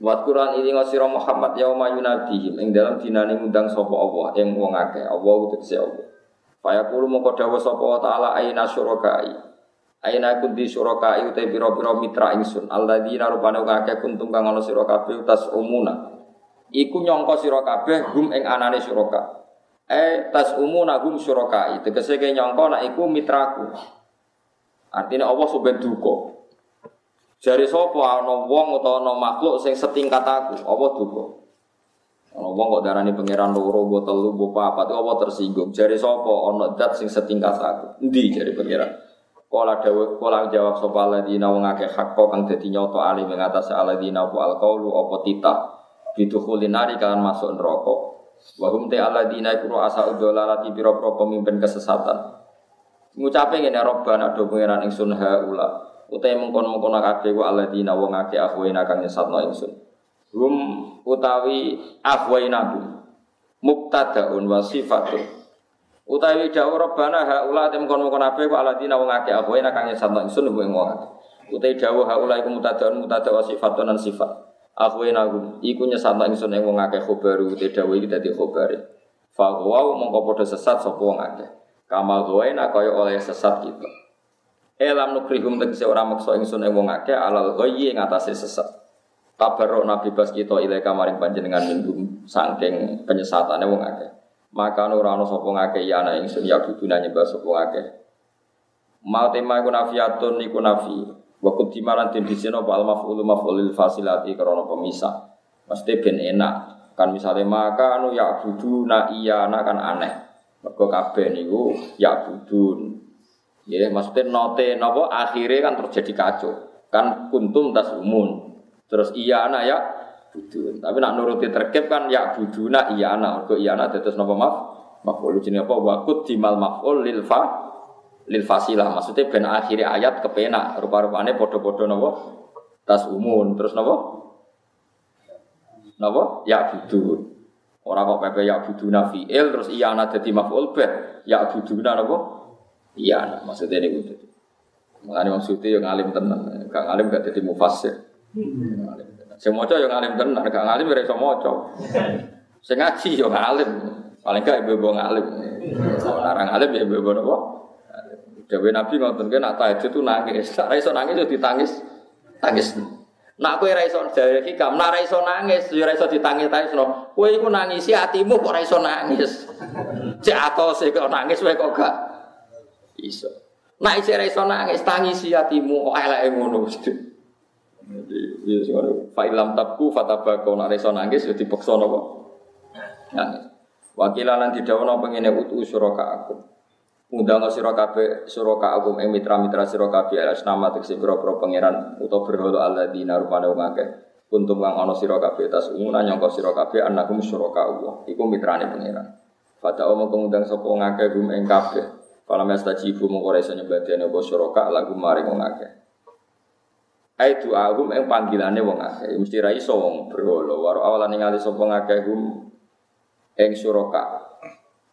Wat Quran ini ngasira Muhammad yauma yunadihim ing dalam dinane ngundang sapa Allah ing wong akeh. Allah utus Allah Fayaqulu mongko dawuh sapa taala aina syurakai Aina kunti syurakai uta pira-pira mitra ingsun. Alladzina rupane akeh kuntum kang ana sira kabeh tas umuna. Iku nyangka sira kabeh hum ing anane syuraka Eh tas umuna hum syurakai tegese nyangka nek iku mitraku. Artinya Allah sudah duka. Jari sopo ana wong utawa ana makhluk sing setingkat aku, Allah duka. Wong kok darani pangeran loro, mbok telu, mbok papat, Allah tersinggung. Jari sopo ana dat sing setingkat aku. Endi jari pangeran? Kala dawe kala jawab sapa ladina wong akeh hak kang dadi nyoto ali ing atas aladina wa alqaulu apa titah bidukhulin nari kan masuk neraka. Wa hum ta aladina iku asa udzalalati pira-pira pemimpin kesesatan. Ngucape ngene robbana do pangeran ingsun haula. Utai mengkon-mengkon kabeh wa alladzina wong akeh akhwaina kang nyesatno. Hum utawi akhwaina mubtadaun wa sifatun. Utawi dawuh robbana haula tem kon-mengkon kabeh wa alladzina wong akeh akhwaina kang nyesatno ingsun ing wong akeh. Utai dawuh haula iku mubtadaun mubtada wa sifatun lan sifat. Akhwaina hum iku nyesatno ingsun ing wong akeh khobaru utai dawuh iki dadi khobare. Fa mongko padha sesat sapa wong akeh. Kamal nak kaya oleh sesat kita. Elam nukrihum tegese ora maksa ingsun ing wong akeh alal ghayyi ing sesat. Tabarro nabi bas kita ilai kamaring panjenengan minum saking penyesatane wong akeh. Maka ora ana sapa ngakeh ya ana ingsun ya kuduna nyembah sapa ngakeh. Mau tema iku nafiatun iku nafi. Wa kudimalan den disino al maf'ulu maf'ulil fasilati karena pemisah. Mesti ben enak. Kan misalnya maka anu ya buduna iya kan aneh. Mergo kabeh niku ya budun. Ya maksudnya note nopo akhirnya kan terjadi kacau. Kan kuntum tas umun. Terus iya anak ya budun. Tapi nak nuruti terkep kan ya buduna iya anak. Mergo iya anak terus nopo maaf. Maf'ul jenis apa? Wakut dimal maf'ul lil fa lil fasilah. Maksudnya ben akhirnya ayat kepenak. Rupa-rupanya podo-podo nopo tas umun. Terus nopo? Nopo? Ya budun. Orang kok pepe ya buduna fi'il terus iya ana dadi maf'ul bih. Ya buduna napa? Iya ana maksudnya ini gitu. Mengenai maksudnya yang alim tenan, gak alim gak jadi mufassir. Sing maca yang alim tenan, gak alim ora iso maca. Sing ngaji yo alim. Paling gak ibu-ibu ngalim. Larang alim ya ibu-ibu napa? Dewi Nabi kan nak tahajud itu nangis. Ora iso nangis yo ditangis. Tangis. Nak kowe ra iso jare hikam, nak ra iso nangis, ya ra iso ditangis-tangis no. Kowe iku nangisi atimu kok ra iso nangis. Cek atose kok nangis kowe kok gak iso. Nak isih ra iso nangis, tangisi atimu kok eleke ngono. Jadi, ya fa ilam tabku fatabako nak iso nangis ya dipaksa napa? Nangis. Wakilan tidak didhawono pengene utu suraka aku. Undang sira kabeh suraka aku ing mitra-mitra sira kabeh alas nama tekse pira-pira pangeran utawa berhala alladzina rupane wong akeh. Kuntum kang ana sira kabeh tas umuna nyangka sira kabeh anakum suraka Allah. Iku mitrane pangeran. Fata omong ngundang sapa ngakeh gum ing kabeh. Kalau mes tajibu iso nyembadani apa suraka lagu maring wong akeh. Ai du'ahum ing panggilane wong akeh. Mesti ra iso wong berhala. Waro awalan ningali sapa ngakeh gum ing suraka.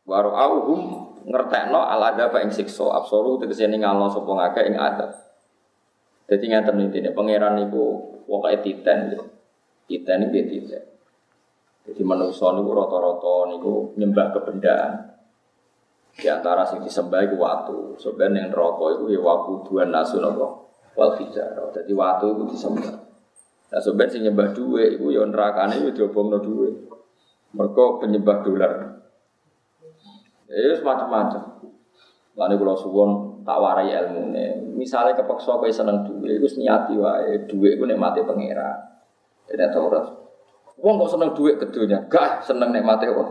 Waro auhum ngertekno al adab ing siksa absolu tegese ningalno sapa ngakeh ing adab. Dadi ngaten intine pangeran niku pokoke titen. Titen iki titen. Jadi manusia niku rata-rata niku nyembah kebendaan. Di antara sing disembah iku watu. Sebenarnya yang neraka iku ya waku dua nasun apa? Wal hijrah. Jadi watu iku disembah. Nah sebenarnya sing nyembah duwe iku ya nerakane ya diobongno duwe. Mereka penyembah dolar. Ya semacam-macam. Lalu kalau suwon tak warai ilmu nih. Misalnya kepeksa kau seneng duit, itu niati wae duit itu nikmati pangeran. Jadi ada orang, wong kok seneng duit kedunya, gak seneng nikmati apa?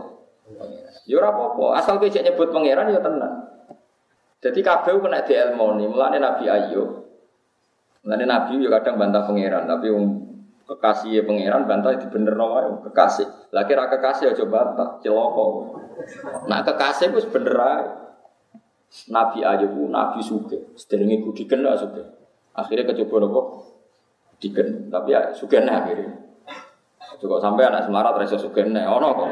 Ya ora apa-apa, asal kowe nyebut pangeran ya tenang. Jadi kabeh kena di ilmu nih, mulane Nabi Ayub. Mulane Nabi ya kadang bantah pangeran, tapi um, kekasih pangeran bantah di bener wae kekasih. Lah kira kekasih aja bantah, celoko. Nah kekasih wis bener. Nabi Ayub nabi suge, sederinge ku diken lah suge. Akhirnya kecoba nopo diken, tapi ya suge nih akhirnya. Juga sampai anak semarat rasa suge nih, oh no,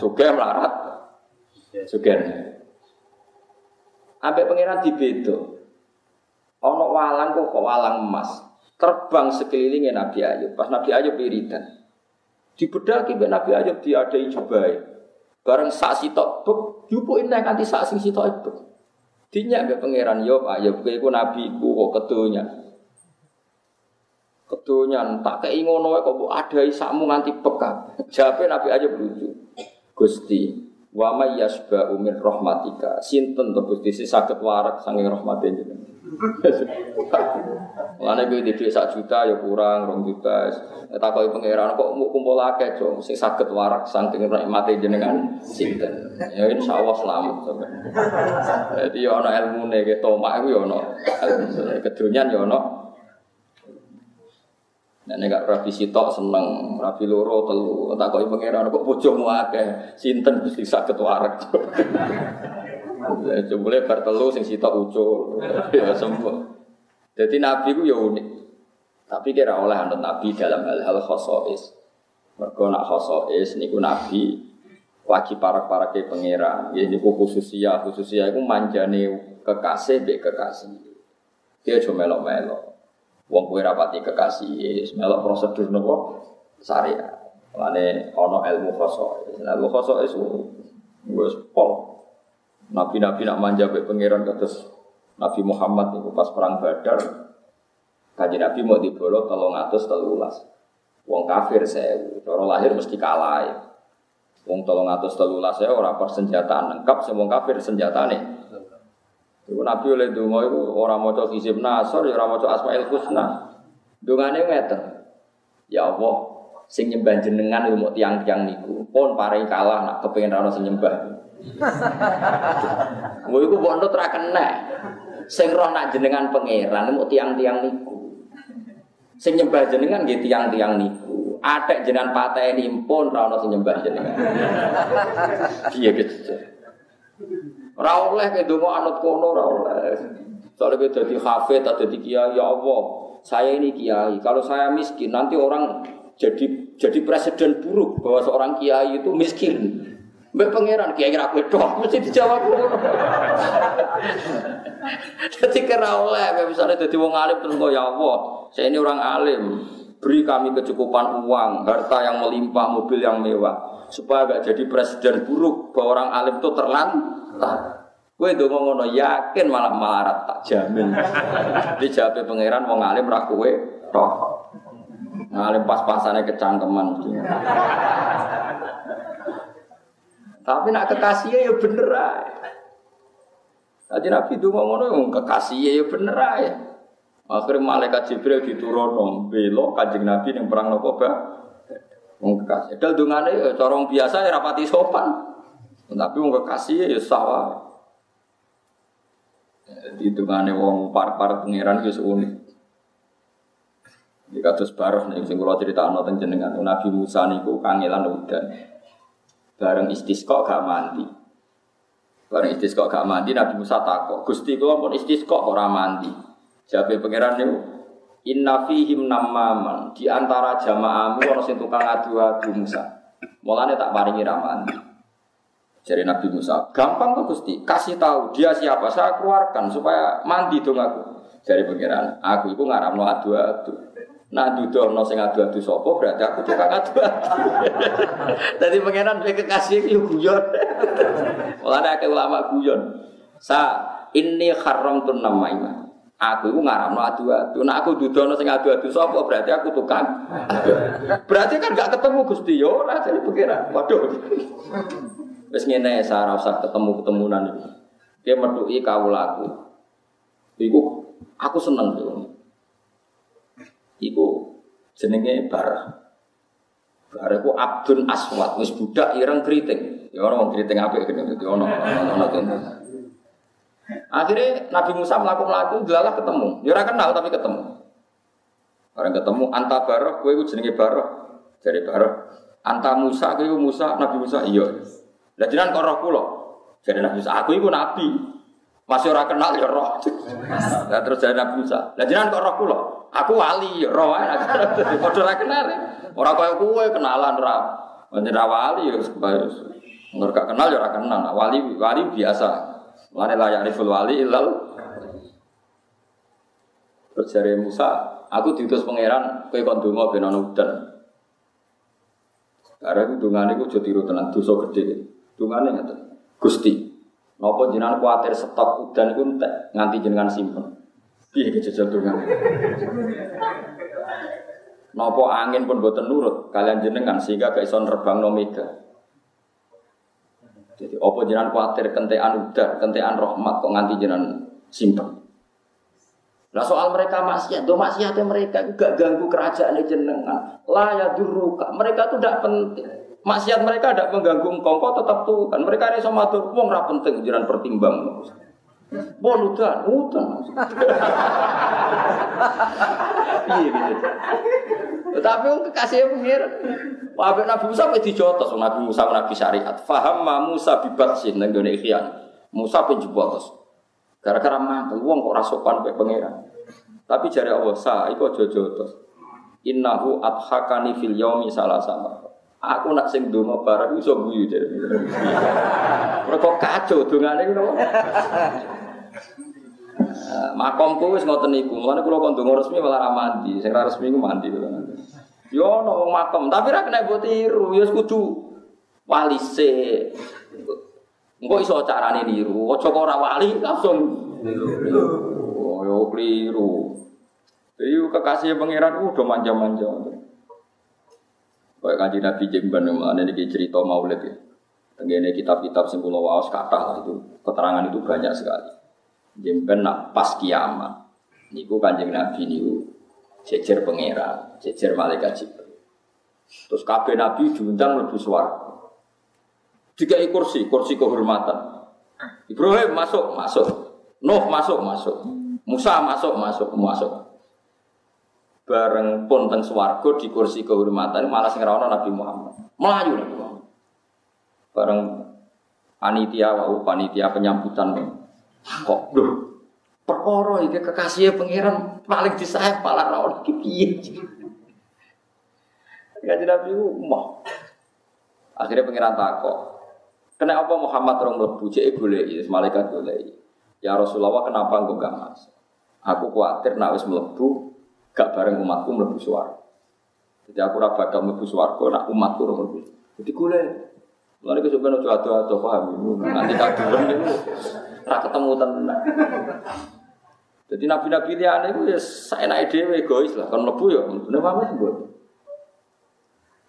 suge melarat, suge nih. Sampai pangeran bedo, ono walang kok walang emas, terbang sekelilingnya Nabi Ayub. Pas Nabi Ayub wiridan, di bedaki Nabi Ayub diadai jubai. Bareng saksi tok bek, jupuin naik kanti saksi si tok bek. Dinya be pangeran Yob, Ayub kowe iku nabiku kok kedonya. Kedonya tak kei ngono wae kok mbok adai sakmu nganti peka. Jawabe Nabi Ayub lucu. Gusti, wa may yasba'u min rahmatika. Sinten to Gusti sing saged warak saking rahmate jenengan. Lane kowe dhuwit sak juta ya kurang, rong juta. Takoki pangeran kok mau kumpul akeh, Cok. Sing saged warak saking nikmate jenengan sinten. Ya insyaallah selamat sampe. Jadi ya ana ilmune ke tomak iku ya ana. Kedonyan ya ana. Nah, nek rapi sitok seneng, rapi loro telu, takoki pangeran kok bojomu akeh, sinten Gusti saged warak. Jumlah bar telu sing sitok ucul, ya sembuh. Jadi nabi ku ya unik. Tapi kira oleh anut nabi dalam hal-hal khosois. Mergo nak khosois niku nabi lagi para-para ke pangeran. Ya niku khususia, khususia iku manjane kekasih mbek kekasih. Dia cuma melok-melok. Wong kowe rapati kekasih, melok prosedur nopo syariat. Lane ono ilmu khosois. Ilmu khosois wis pol. Nabi-nabi nak manja be pangeran kados Nabi Muhammad itu pas perang Badar kaji Nabi mau dibolok tolong atas telulas. Wong kafir saya, cara lahir mesti kalah. Wong tolong atas telulas saya orang persenjataan lengkap, semua kafir senjata nih. Ibu Nabi oleh itu orang mau coba kisib nasor, ya orang mau coba asmaul husna. Dungane ngeten. Ya Allah, sing nyembah jenengan mau tiang-tiang niku. Pun paring kalah nak kepengen rano sing nyembah. Mau iku bondo ra kena. Sing roh nak jenengan pangeran mau tiang-tiang niku. Sing nyembah jenengan nggih tiang-tiang niku. Atek jenengan pateni pun ra ono sing nyembah jenengan. Iya gitu. Ora ke donga anut kono ora. Soalnya kita jadi hafid atau jadi kiai, ya Allah, saya ini kiai. Kalau saya miskin, nanti orang jadi jadi presiden buruk bahwa seorang kiai itu miskin. Mbak pangeran kiai kira kowe tok mesti dijawab ngono. Dadi kira oleh misalnya dadi wong alim terus ya Allah, saya ini orang alim. Beri kami kecukupan uang, harta yang melimpah, mobil yang mewah. Supaya gak jadi presiden buruk bahwa orang alim itu terlantar. Kowe itu ngono yakin malah marat tak jamin. Dijawab pangeran wong alim ra kowe tok. Ngalim pas-pasane kecangkeman. Tapi nak kekasihnya ya bener aja. Tadi Nabi itu ngomong kekasihnya ya bener aja. Akhirnya malaikat Jibril diturun belok kajing Nabi yang perang nopo Wong kekasih. Dal dungane ya corong biasa ya rapati sopan. Tapi wong kekasih ya sawah. Di dungane wong par-par pangeran wis unik. Di kados baroh nih sing kula critakno teng jenengan Nabi Musa niku kangelan udan. Bareng istisqa gak mandi. Bareng istisqa gak mandi Nabi Musa takok, "Gusti kula pun istisqa ora mandi." Jabe pangeran niku Inna fihim namaman di antara jamaahmu orang sing tukang adu-adu Musa. Mulane tak paringi ramandi. Jadi Nabi Musa, gampang kok Gusti, kasih tahu dia siapa, saya keluarkan supaya mandi dong aku. Jadi pangeran, aku itu ngaramno adu-adu. Nah dudono sing adu-adu sapa berarti aku tukang adu-adu. Dadi pangeran kowe kekasih iki guyon. Mulane akeh ulama guyon. Sa ini haram tuh namanya. Aku itu ngaramno adu-adu. Nah aku dudono sing adu-adu sapa berarti aku tukang. Berarti kan gak ketemu Gusti yo ora jadi pangeran. Waduh. Wis ngene saya usah ketemu-ketemunan iki. Dia metuki kawulaku. Iku aku seneng tuh. Iku jenenge bar. Bar iku Abdun Aswad wis budak ireng keriting. Ya ono wong keriting apik kene dadi ono ono Akhirnya Nabi Musa melakukan melaku, delalah ketemu. Ya ora kenal tapi ketemu. Orang ketemu anta barok, kowe jenenge barok. Dari barok. Anta Musa, kowe Musa, Nabi Musa iya. Lah jenengan kok roh kula. Jadi Nabi Musa, aku iku nabi. Masih ora kenal ya roh. Lah terus jadi Nabi Musa. Lah jenengan kok roh kula. Aku wali ya roh ae. Padha ora kenal. Ora kaya kowe kenalan ra. Menjadi wali ya supaya Nggak kenal ya ora kenal. Wali wali biasa. Mulane la ya'riful wali illal Terus dari Musa, aku diutus pangeran kowe kon donga ben ana udan. Karena itu dungane iku aja tiru tenan dosa gedhe. Dungane ngaten. Gusti, napa jenengan kuatir stok udan entek nganti jenengan simpen. Piye kejajal dungane? Napa angin pun boten nurut kalian jenengan sehingga gak iso nerbang mega. Jadi apa jenengan kuatir kentean udar, kentean rahmat kok nganti jenengan simpen. Nah soal mereka maksiat, do maksiatnya mereka itu gak ganggu kerajaan jenengan. Lah ya duruka, mereka itu tidak penting. Maksiat mereka tidak mengganggu engkau, kau tetap tuh kan. Mereka ini sama tuh, uang rap penting jangan pertimbang. Bon udan, udan. Iya gitu. Tetapi orang kekasih pengiran. Wabe Nabi Musa itu dijotos, Nabi Musa Nabi syariat. Faham ma Musa bibat sih dunia ikhyan. Musa penjubotos. Gara-gara mantel, uang kok rasokan kayak pengiran. Tapi jari Allah sah, itu aja jotos. Innahu adhakani fil yaumi salah sama. Aku nak sing donga barang iso guyu jare. Mergo kacau dongane ngono. Makomku wis ngoten niku. Mulane kula kon donga resmi malah ra mandi. Sing ra resmi ku mandi kula. Yo ono wong makom, tapi ra kena mbok tiru, ya kudu walise. Engko iso carane niru. Aja kok ora wali langsung niru. Oh, yo kliru. Jadi kekasih pangeran udah manja-manja. Kayak kanji Nabi Jemban ini cerita maulid ya. Tenggine kitab-kitab sing kula waos kathah itu. Keterangan itu banyak sekali. Jemban nak pas kiamat. Niku kanjeng Nabi niku jejer pangeran, jejer malaikat Jibril. Terus kabeh Nabi diundang mlebu swarga. Dikai kursi, kursi kehormatan. Ibrahim masuk, masuk. Nuh masuk, masuk. Musa masuk, masuk, masuk bareng pun teng swarga di kursi kehormatan malah sing Nabi Muhammad. Melayu Nabi Muhammad. Bareng panitia wau panitia penyambutan kok duh perkara iki kekasih pangeran paling disayang malah ra ono iki piye. Kanjeng Nabi mau. Akhirnya pangeran takok. Kena apa Muhammad orang mlebu cek goleki, malaikat goleki. Ya Rasulullah kenapa engkau gak masuk? Aku khawatir nak wis mlebu gak bareng umatku mlebu swarga. Jadi aku ora bakal mlebu swarga nak umatku ora mlebu. Jadi kule Lalu ke sebenarnya coba adu adu paham nanti kaduran itu ora ketemu tenan. Jadi nabi-nabi liane itu ya saya naik dewe egois lah kan mlebu ya bener banget buat.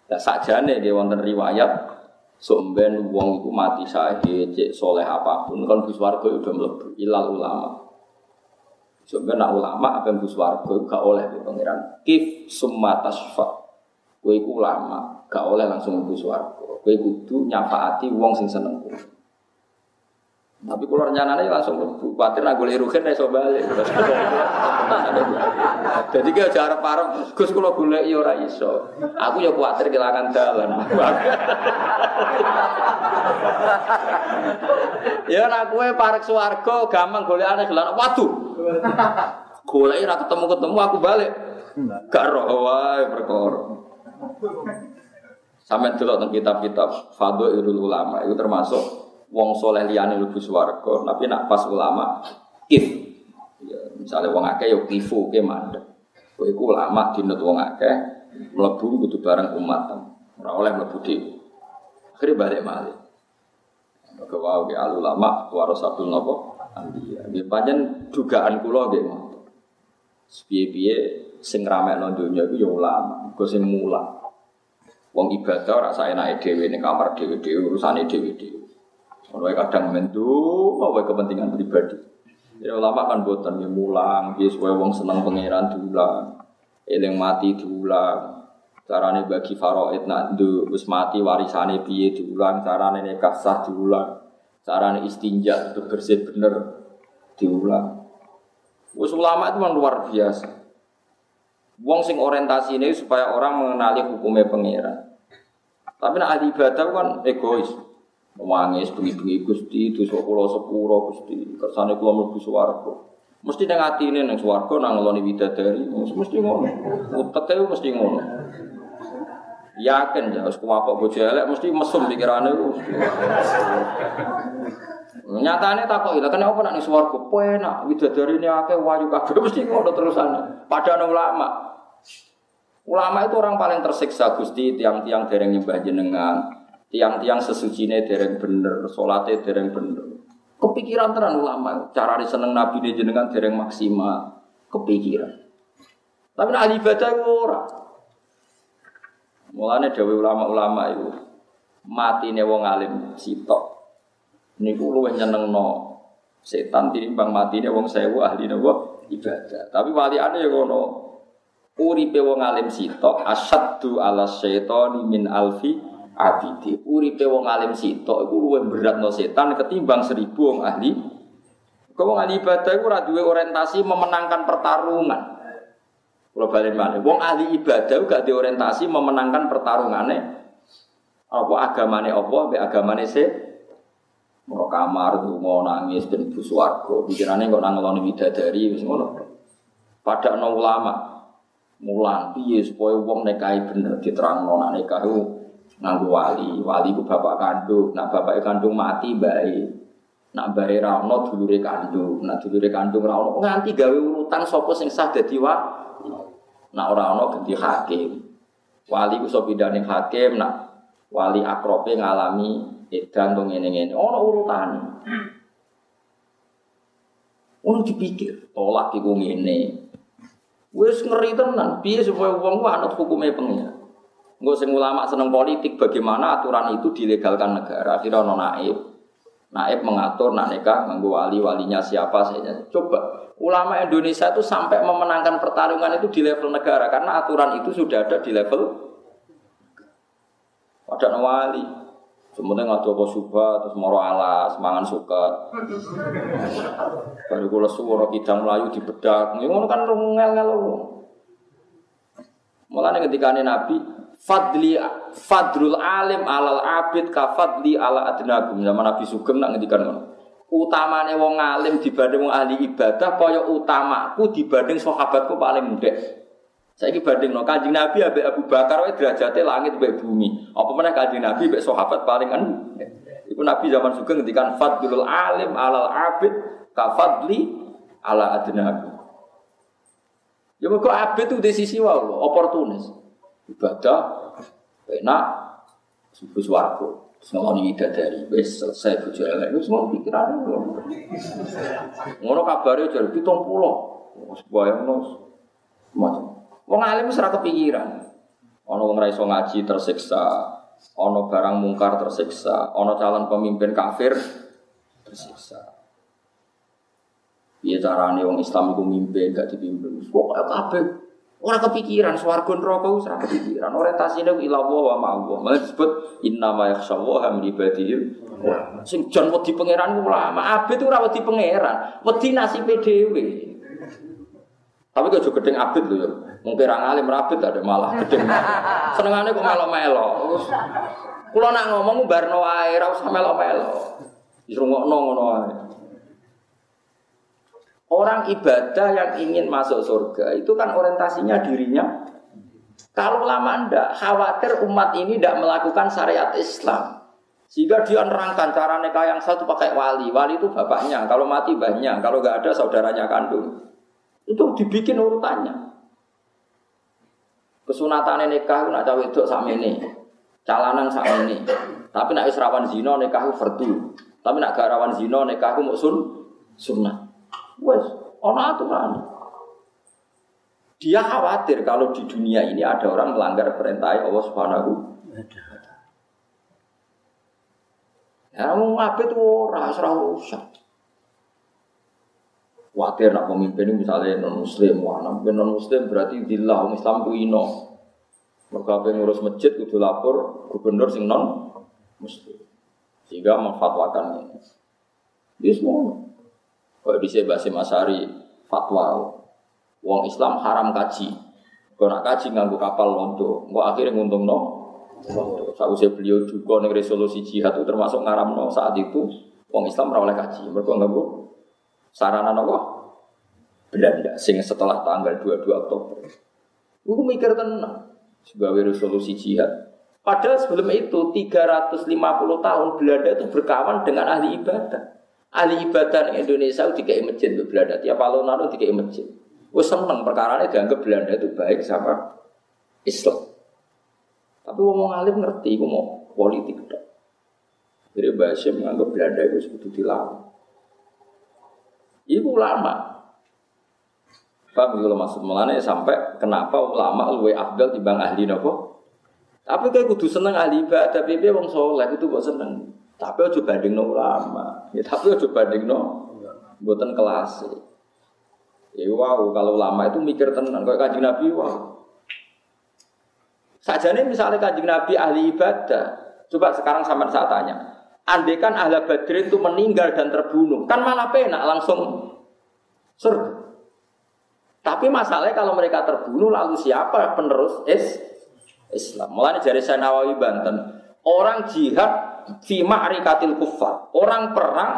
Ya sakjane dia wonten riwayat Somben wong iku mati syahid, cek soleh apa pun kan bus warga udah mlebu ilal ulama. Sebenarnya nak ulama apa yang buswargo gak oleh di pangeran. Kif summa tasfa. Kowe ulama, gak oleh langsung mlebu swarga. Kowe kudu nyafaati wong sing seneng. Tapi kalau rencananya langsung mlebu, kuatir nak golek rugen iso balik. Jadi kita jarak parang, Gus kalau golek ya ora iso. Aku ya kuatir kehilangan dalan. ya nak kowe parek swarga gampang golekane gelan. Waduh. Golek ora ketemu-ketemu aku balik. Gak roh wae perkara. Sampai dulu tentang kitab-kitab Fado Irul Ulama itu termasuk wong soleh liyane lugu swarga, tapi nak pas ulama kif. Ya, misalnya wong akeh yo kifu ke mandek. Kowe iku ulama dinut wong akeh mlebu kudu bareng umat. Ora oleh mlebu dhewe. Akhire balik malih. Maka wau ke al ulama warasatul napa? Anbiya. Nggih pancen dugaan kula nggih ngoten. Piye-piye sing ramekno donya iku ya ulama, iku sing mulang. Wong ibadah ora saenake dhewe ning kamar dhewe-dhewe urusane dhewe-dhewe. Ono kadang mentu apa kepentingan pribadi. Ya ulama kan boten ya mulang, ya supaya wong seneng pangeran diulang. Eling mati diulang. Carane bagi faraid nak ndu wis mati warisane piye diulang, carane nikah sah diulang. Carane istinja itu bersih bener diulang. Wis ulama itu memang luar biasa. Wong sing orientasi ini supaya orang mengenali hukumnya pangeran. Tapi nak ahli ibadah kan egois. Mewangis bengi-bengi Gusti, dosa kula sepuro Gusti, kersane kula mlebu swarga. Mesti nang atine nang swarga nang ngeloni widadari, mesti ngono. Uteke mesti ngono. Yakin ya, wis kuwapok bojo elek mesti mesum pikirane ku. Nyatane takok itu kenapa nak ning swarga? Penak widadari ini akeh wayu kabeh mesti ngono terusane. Padahal ulama. Ulama itu orang paling tersiksa Gusti tiang-tiang dereng nyembah jenengan, tiang-tiang sesucine dereng bener, salate dereng bener. Kepikiran tenan ulama, cara seneng Nabi ini jenengan dereng maksimal, kepikiran. Tapi nak ahli ibadah itu ora. Mulane dewe ulama-ulama itu mati wong alim sitok. Niku luwih nyenengno setan tinimbang matine wong sewu ahli nopo ibadah. Tapi wali ane ya ngono, Uripe wong alim sitok asaddu ala syaitani min alfi abidi. Uripe wong alim sitok iku luwih beratno setan ketimbang seribu wong ahli. Kau wong ahli ibadah iku ora duwe orientasi memenangkan pertarungan. Kalau balik mana? Wong ahli ibadah gak diorientasi memenangkan pertarungane apa agamane apa be agamane se mau kamar tuh mau nangis ben bu swarga pikirannya kok nang ngeloni widadari wis ngono pada no ulama mulang piye supaya wong nikahi bener diterangno nek nikah iku nganggo wali. Wali ku bapak kandung, nak bapak kandung mati bae. Nak bae ra ono dulure kandung, nak dulure kandung ra ono nganti gawe urutan sapa sing sah dadi wali. Nak ora ono ganti hakim. Wali ku sop pindhane hakim, nak wali akrobe ngalami edan to ngene-ngene. Ono urutane. Ono dipikir, tolak iku ngene, Wes ngeri tenan, piye supaya wong ku anut hukume pengen. Engko sing ulama seneng politik bagaimana aturan itu dilegalkan negara. Akhirnya ono naib. Naib mengatur nak nikah nganggo wali, walinya siapa saja. Coba ulama Indonesia itu sampai memenangkan pertarungan itu di level negara karena aturan itu sudah ada di level ada wali. Semuanya nggak coba suba terus moro alas, mangan suka. Baru gue lesu orang kidang melayu di bedak. Ini kan ngel ngel Mulanya ketika ini Nabi Fadli Fadrul alim alal abid kafadli ala adnagum zaman Nabi Sugeng nak ngedikan ngono. Utamane wong alim dibanding wong ahli ibadah kaya utamaku dibanding sahabatku paling ini banding no kanjeng Nabi abe Abu Bakar wae derajatnya langit abe bumi. Apa mana kanjeng Nabi abe sahabat paling kan? Iku Nabi zaman suka ngendikan fadlul alim alal abid kafadli ala adnaku. Ya kok abid itu di sisi wae oportunis. Ibadah enak subuh swarga. Semua ini dari wes selesai bojo elek itu semua pikiran ngono kabare jadi pitung pulau sebuah yang macam Wong alim ora kepikiran. Ana wong ra ngaji tersiksa, ana barang mungkar tersiksa, ana calon pemimpin kafir tersiksa. Piye carane wong Islam iku mimpin gak dipimpin? Pokoke kabeh Orang kepikiran swarga neraka wis ora kepikiran. Orientasine ila Allah wa ma Allah. Malah disebut inna ma yakhshallaha min ibadihi. Sing jan wedi pangeran ku ulama. Abid ora wedi pangeran, wedi nasibe dhewe. Tapi kok gedeng abid ya. Mungkin ra ngalim rabit ada malah gedeng. Senengane kok melo-melo. Kula nak ngomong barno wae ora usah melo-melo. Wis rungokno ngono wae. Orang ibadah yang ingin masuk surga itu kan orientasinya dirinya. Kalau lama ndak khawatir umat ini tidak melakukan syariat Islam. Sehingga dia nerangkan cara nikah yang satu pakai wali. Wali itu bapaknya, kalau mati banyak, kalau nggak ada saudaranya kandung. Itu dibikin urutannya. Kesunatan nikah nak cawe itu sama ini, calanan sama ini. Tapi nak israwan zino nikah itu vertu. Tapi nak garawan zino nikah itu sun sunnah. Wes, ono aturan. Dia khawatir kalau di dunia ini ada orang melanggar perintah Allah Subhanahu Ya mau ngabet ora ora rusak. Khawatir nak pemimpin misalnya non muslim, wah non muslim berarti dillah Islam ku ino. Mereka ngurus masjid kudu lapor gubernur sing non muslim. Sehingga memfatwakan ini. Dia semua. Kalau bisa bahasa Masari fatwa, uang Islam haram kaji. Kalau nak kaji nganggu kapal londo, kok akhirnya nguntung no. Saat usia beliau juga nih resolusi jihad itu termasuk ngaram no saat itu uang Islam oleh kaji. Mereka bu sarana no Belanda sing setelah tanggal 22 Oktober. Gue mikir tenang sebagai resolusi jihad. Padahal sebelum itu 350 tahun Belanda itu berkawan dengan ahli ibadah. Ahli ibadah Indonesia dikai masjid untuk Belanda. Tiap alun-alun dikai masjid. Wes seneng perkara ini dianggap Belanda itu baik sama Islam. Tapi ngomong alim ngerti, gue mau politik dong. Jadi bahasa menganggap Belanda itu sebetulnya dilawan. Ibu ulama. Pak kalau masuk melane sampai kenapa ulama luwe afdal dibang ahli nopo? Tapi kayak kudu seneng ahli ibadah, tapi wong soleh itu kok seneng. Tapi aja banding no ulama. Ya, tapi aja banding no buatan kelas. Ya wow, kalau ulama itu mikir tenan. Kayak kajian Nabi wow. Saja nih misalnya kajian Nabi ahli ibadah. Coba sekarang sama saya tanya. Andai kan itu meninggal dan terbunuh. Kan malah penak langsung surga. Tapi masalahnya kalau mereka terbunuh lalu siapa penerus is Islam? Mulanya dari saya Nawawi Banten. Orang jihad fi ma'rikatil kuffar. Orang perang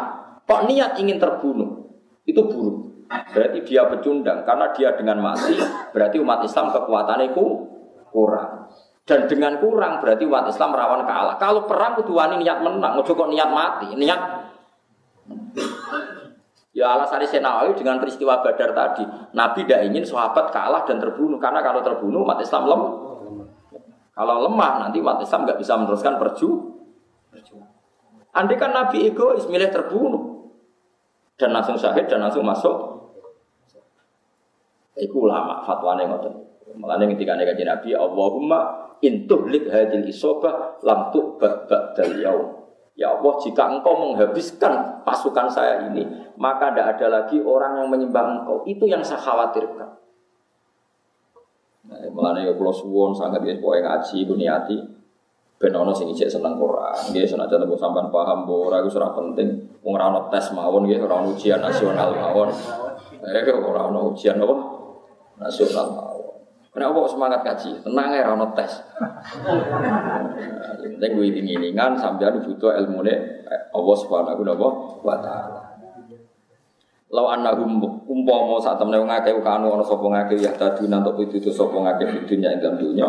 kok niat ingin terbunuh. Itu buruk. Berarti dia pecundang karena dia dengan mati berarti umat Islam kekuatannya itu kurang. Dan dengan kurang berarti umat Islam rawan kalah. Kalau perang kudu wani niat menang, ojo kok niat mati, niat Ya alasan Senawawi dengan peristiwa Badar tadi, Nabi tidak ingin sahabat kalah dan terbunuh karena kalau terbunuh umat Islam lemah. Kalau lemah nanti umat Islam nggak bisa meneruskan perju Andai kan Nabi egois milih terbunuh dan langsung syahid dan langsung masuk. Iku ulama fatwane ngoten. Mulane ketika nek Nabi Allahumma intuhlik hadil isobah lam tu'bad ba'dal yaum. Ya Allah, jika engkau menghabiskan pasukan saya ini, maka tidak ada lagi orang yang menyembah engkau. Itu yang saya khawatirkan. Nah, mulane ya suwon sangat ya pokoke ngaji kuniati ben ono sing ijek seneng Quran nggih senajan tembung sampean paham bo ora iku ora penting wong ora tes mawon nggih ora ujian nasional mawon eh ora ono ujian apa nasional mawon Kenapa kok semangat kaji? Tenang ya, ono tes. Penting gue ingin-ingingan sampean butuh ilmu ne Allah subhanahu wa taala. Lau annahum umpama saat temen wong akeh kanu ana sapa ngake ya tadi nantok pitutuh sapa ngake dunya ing dalam dunya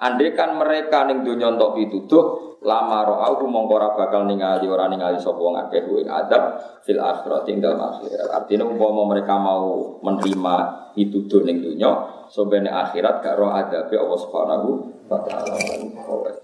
Andai kan mereka ning donya entuk pituduh, lama ro'au mongko ora bakal ningali ora ningali sapa wong akeh kuwi adab fil akhirat ing dalem akhirat. Artinya umpama mereka mau menerima pituduh ning so akhirat gak roh adabe Allah Subhanahu wa taala.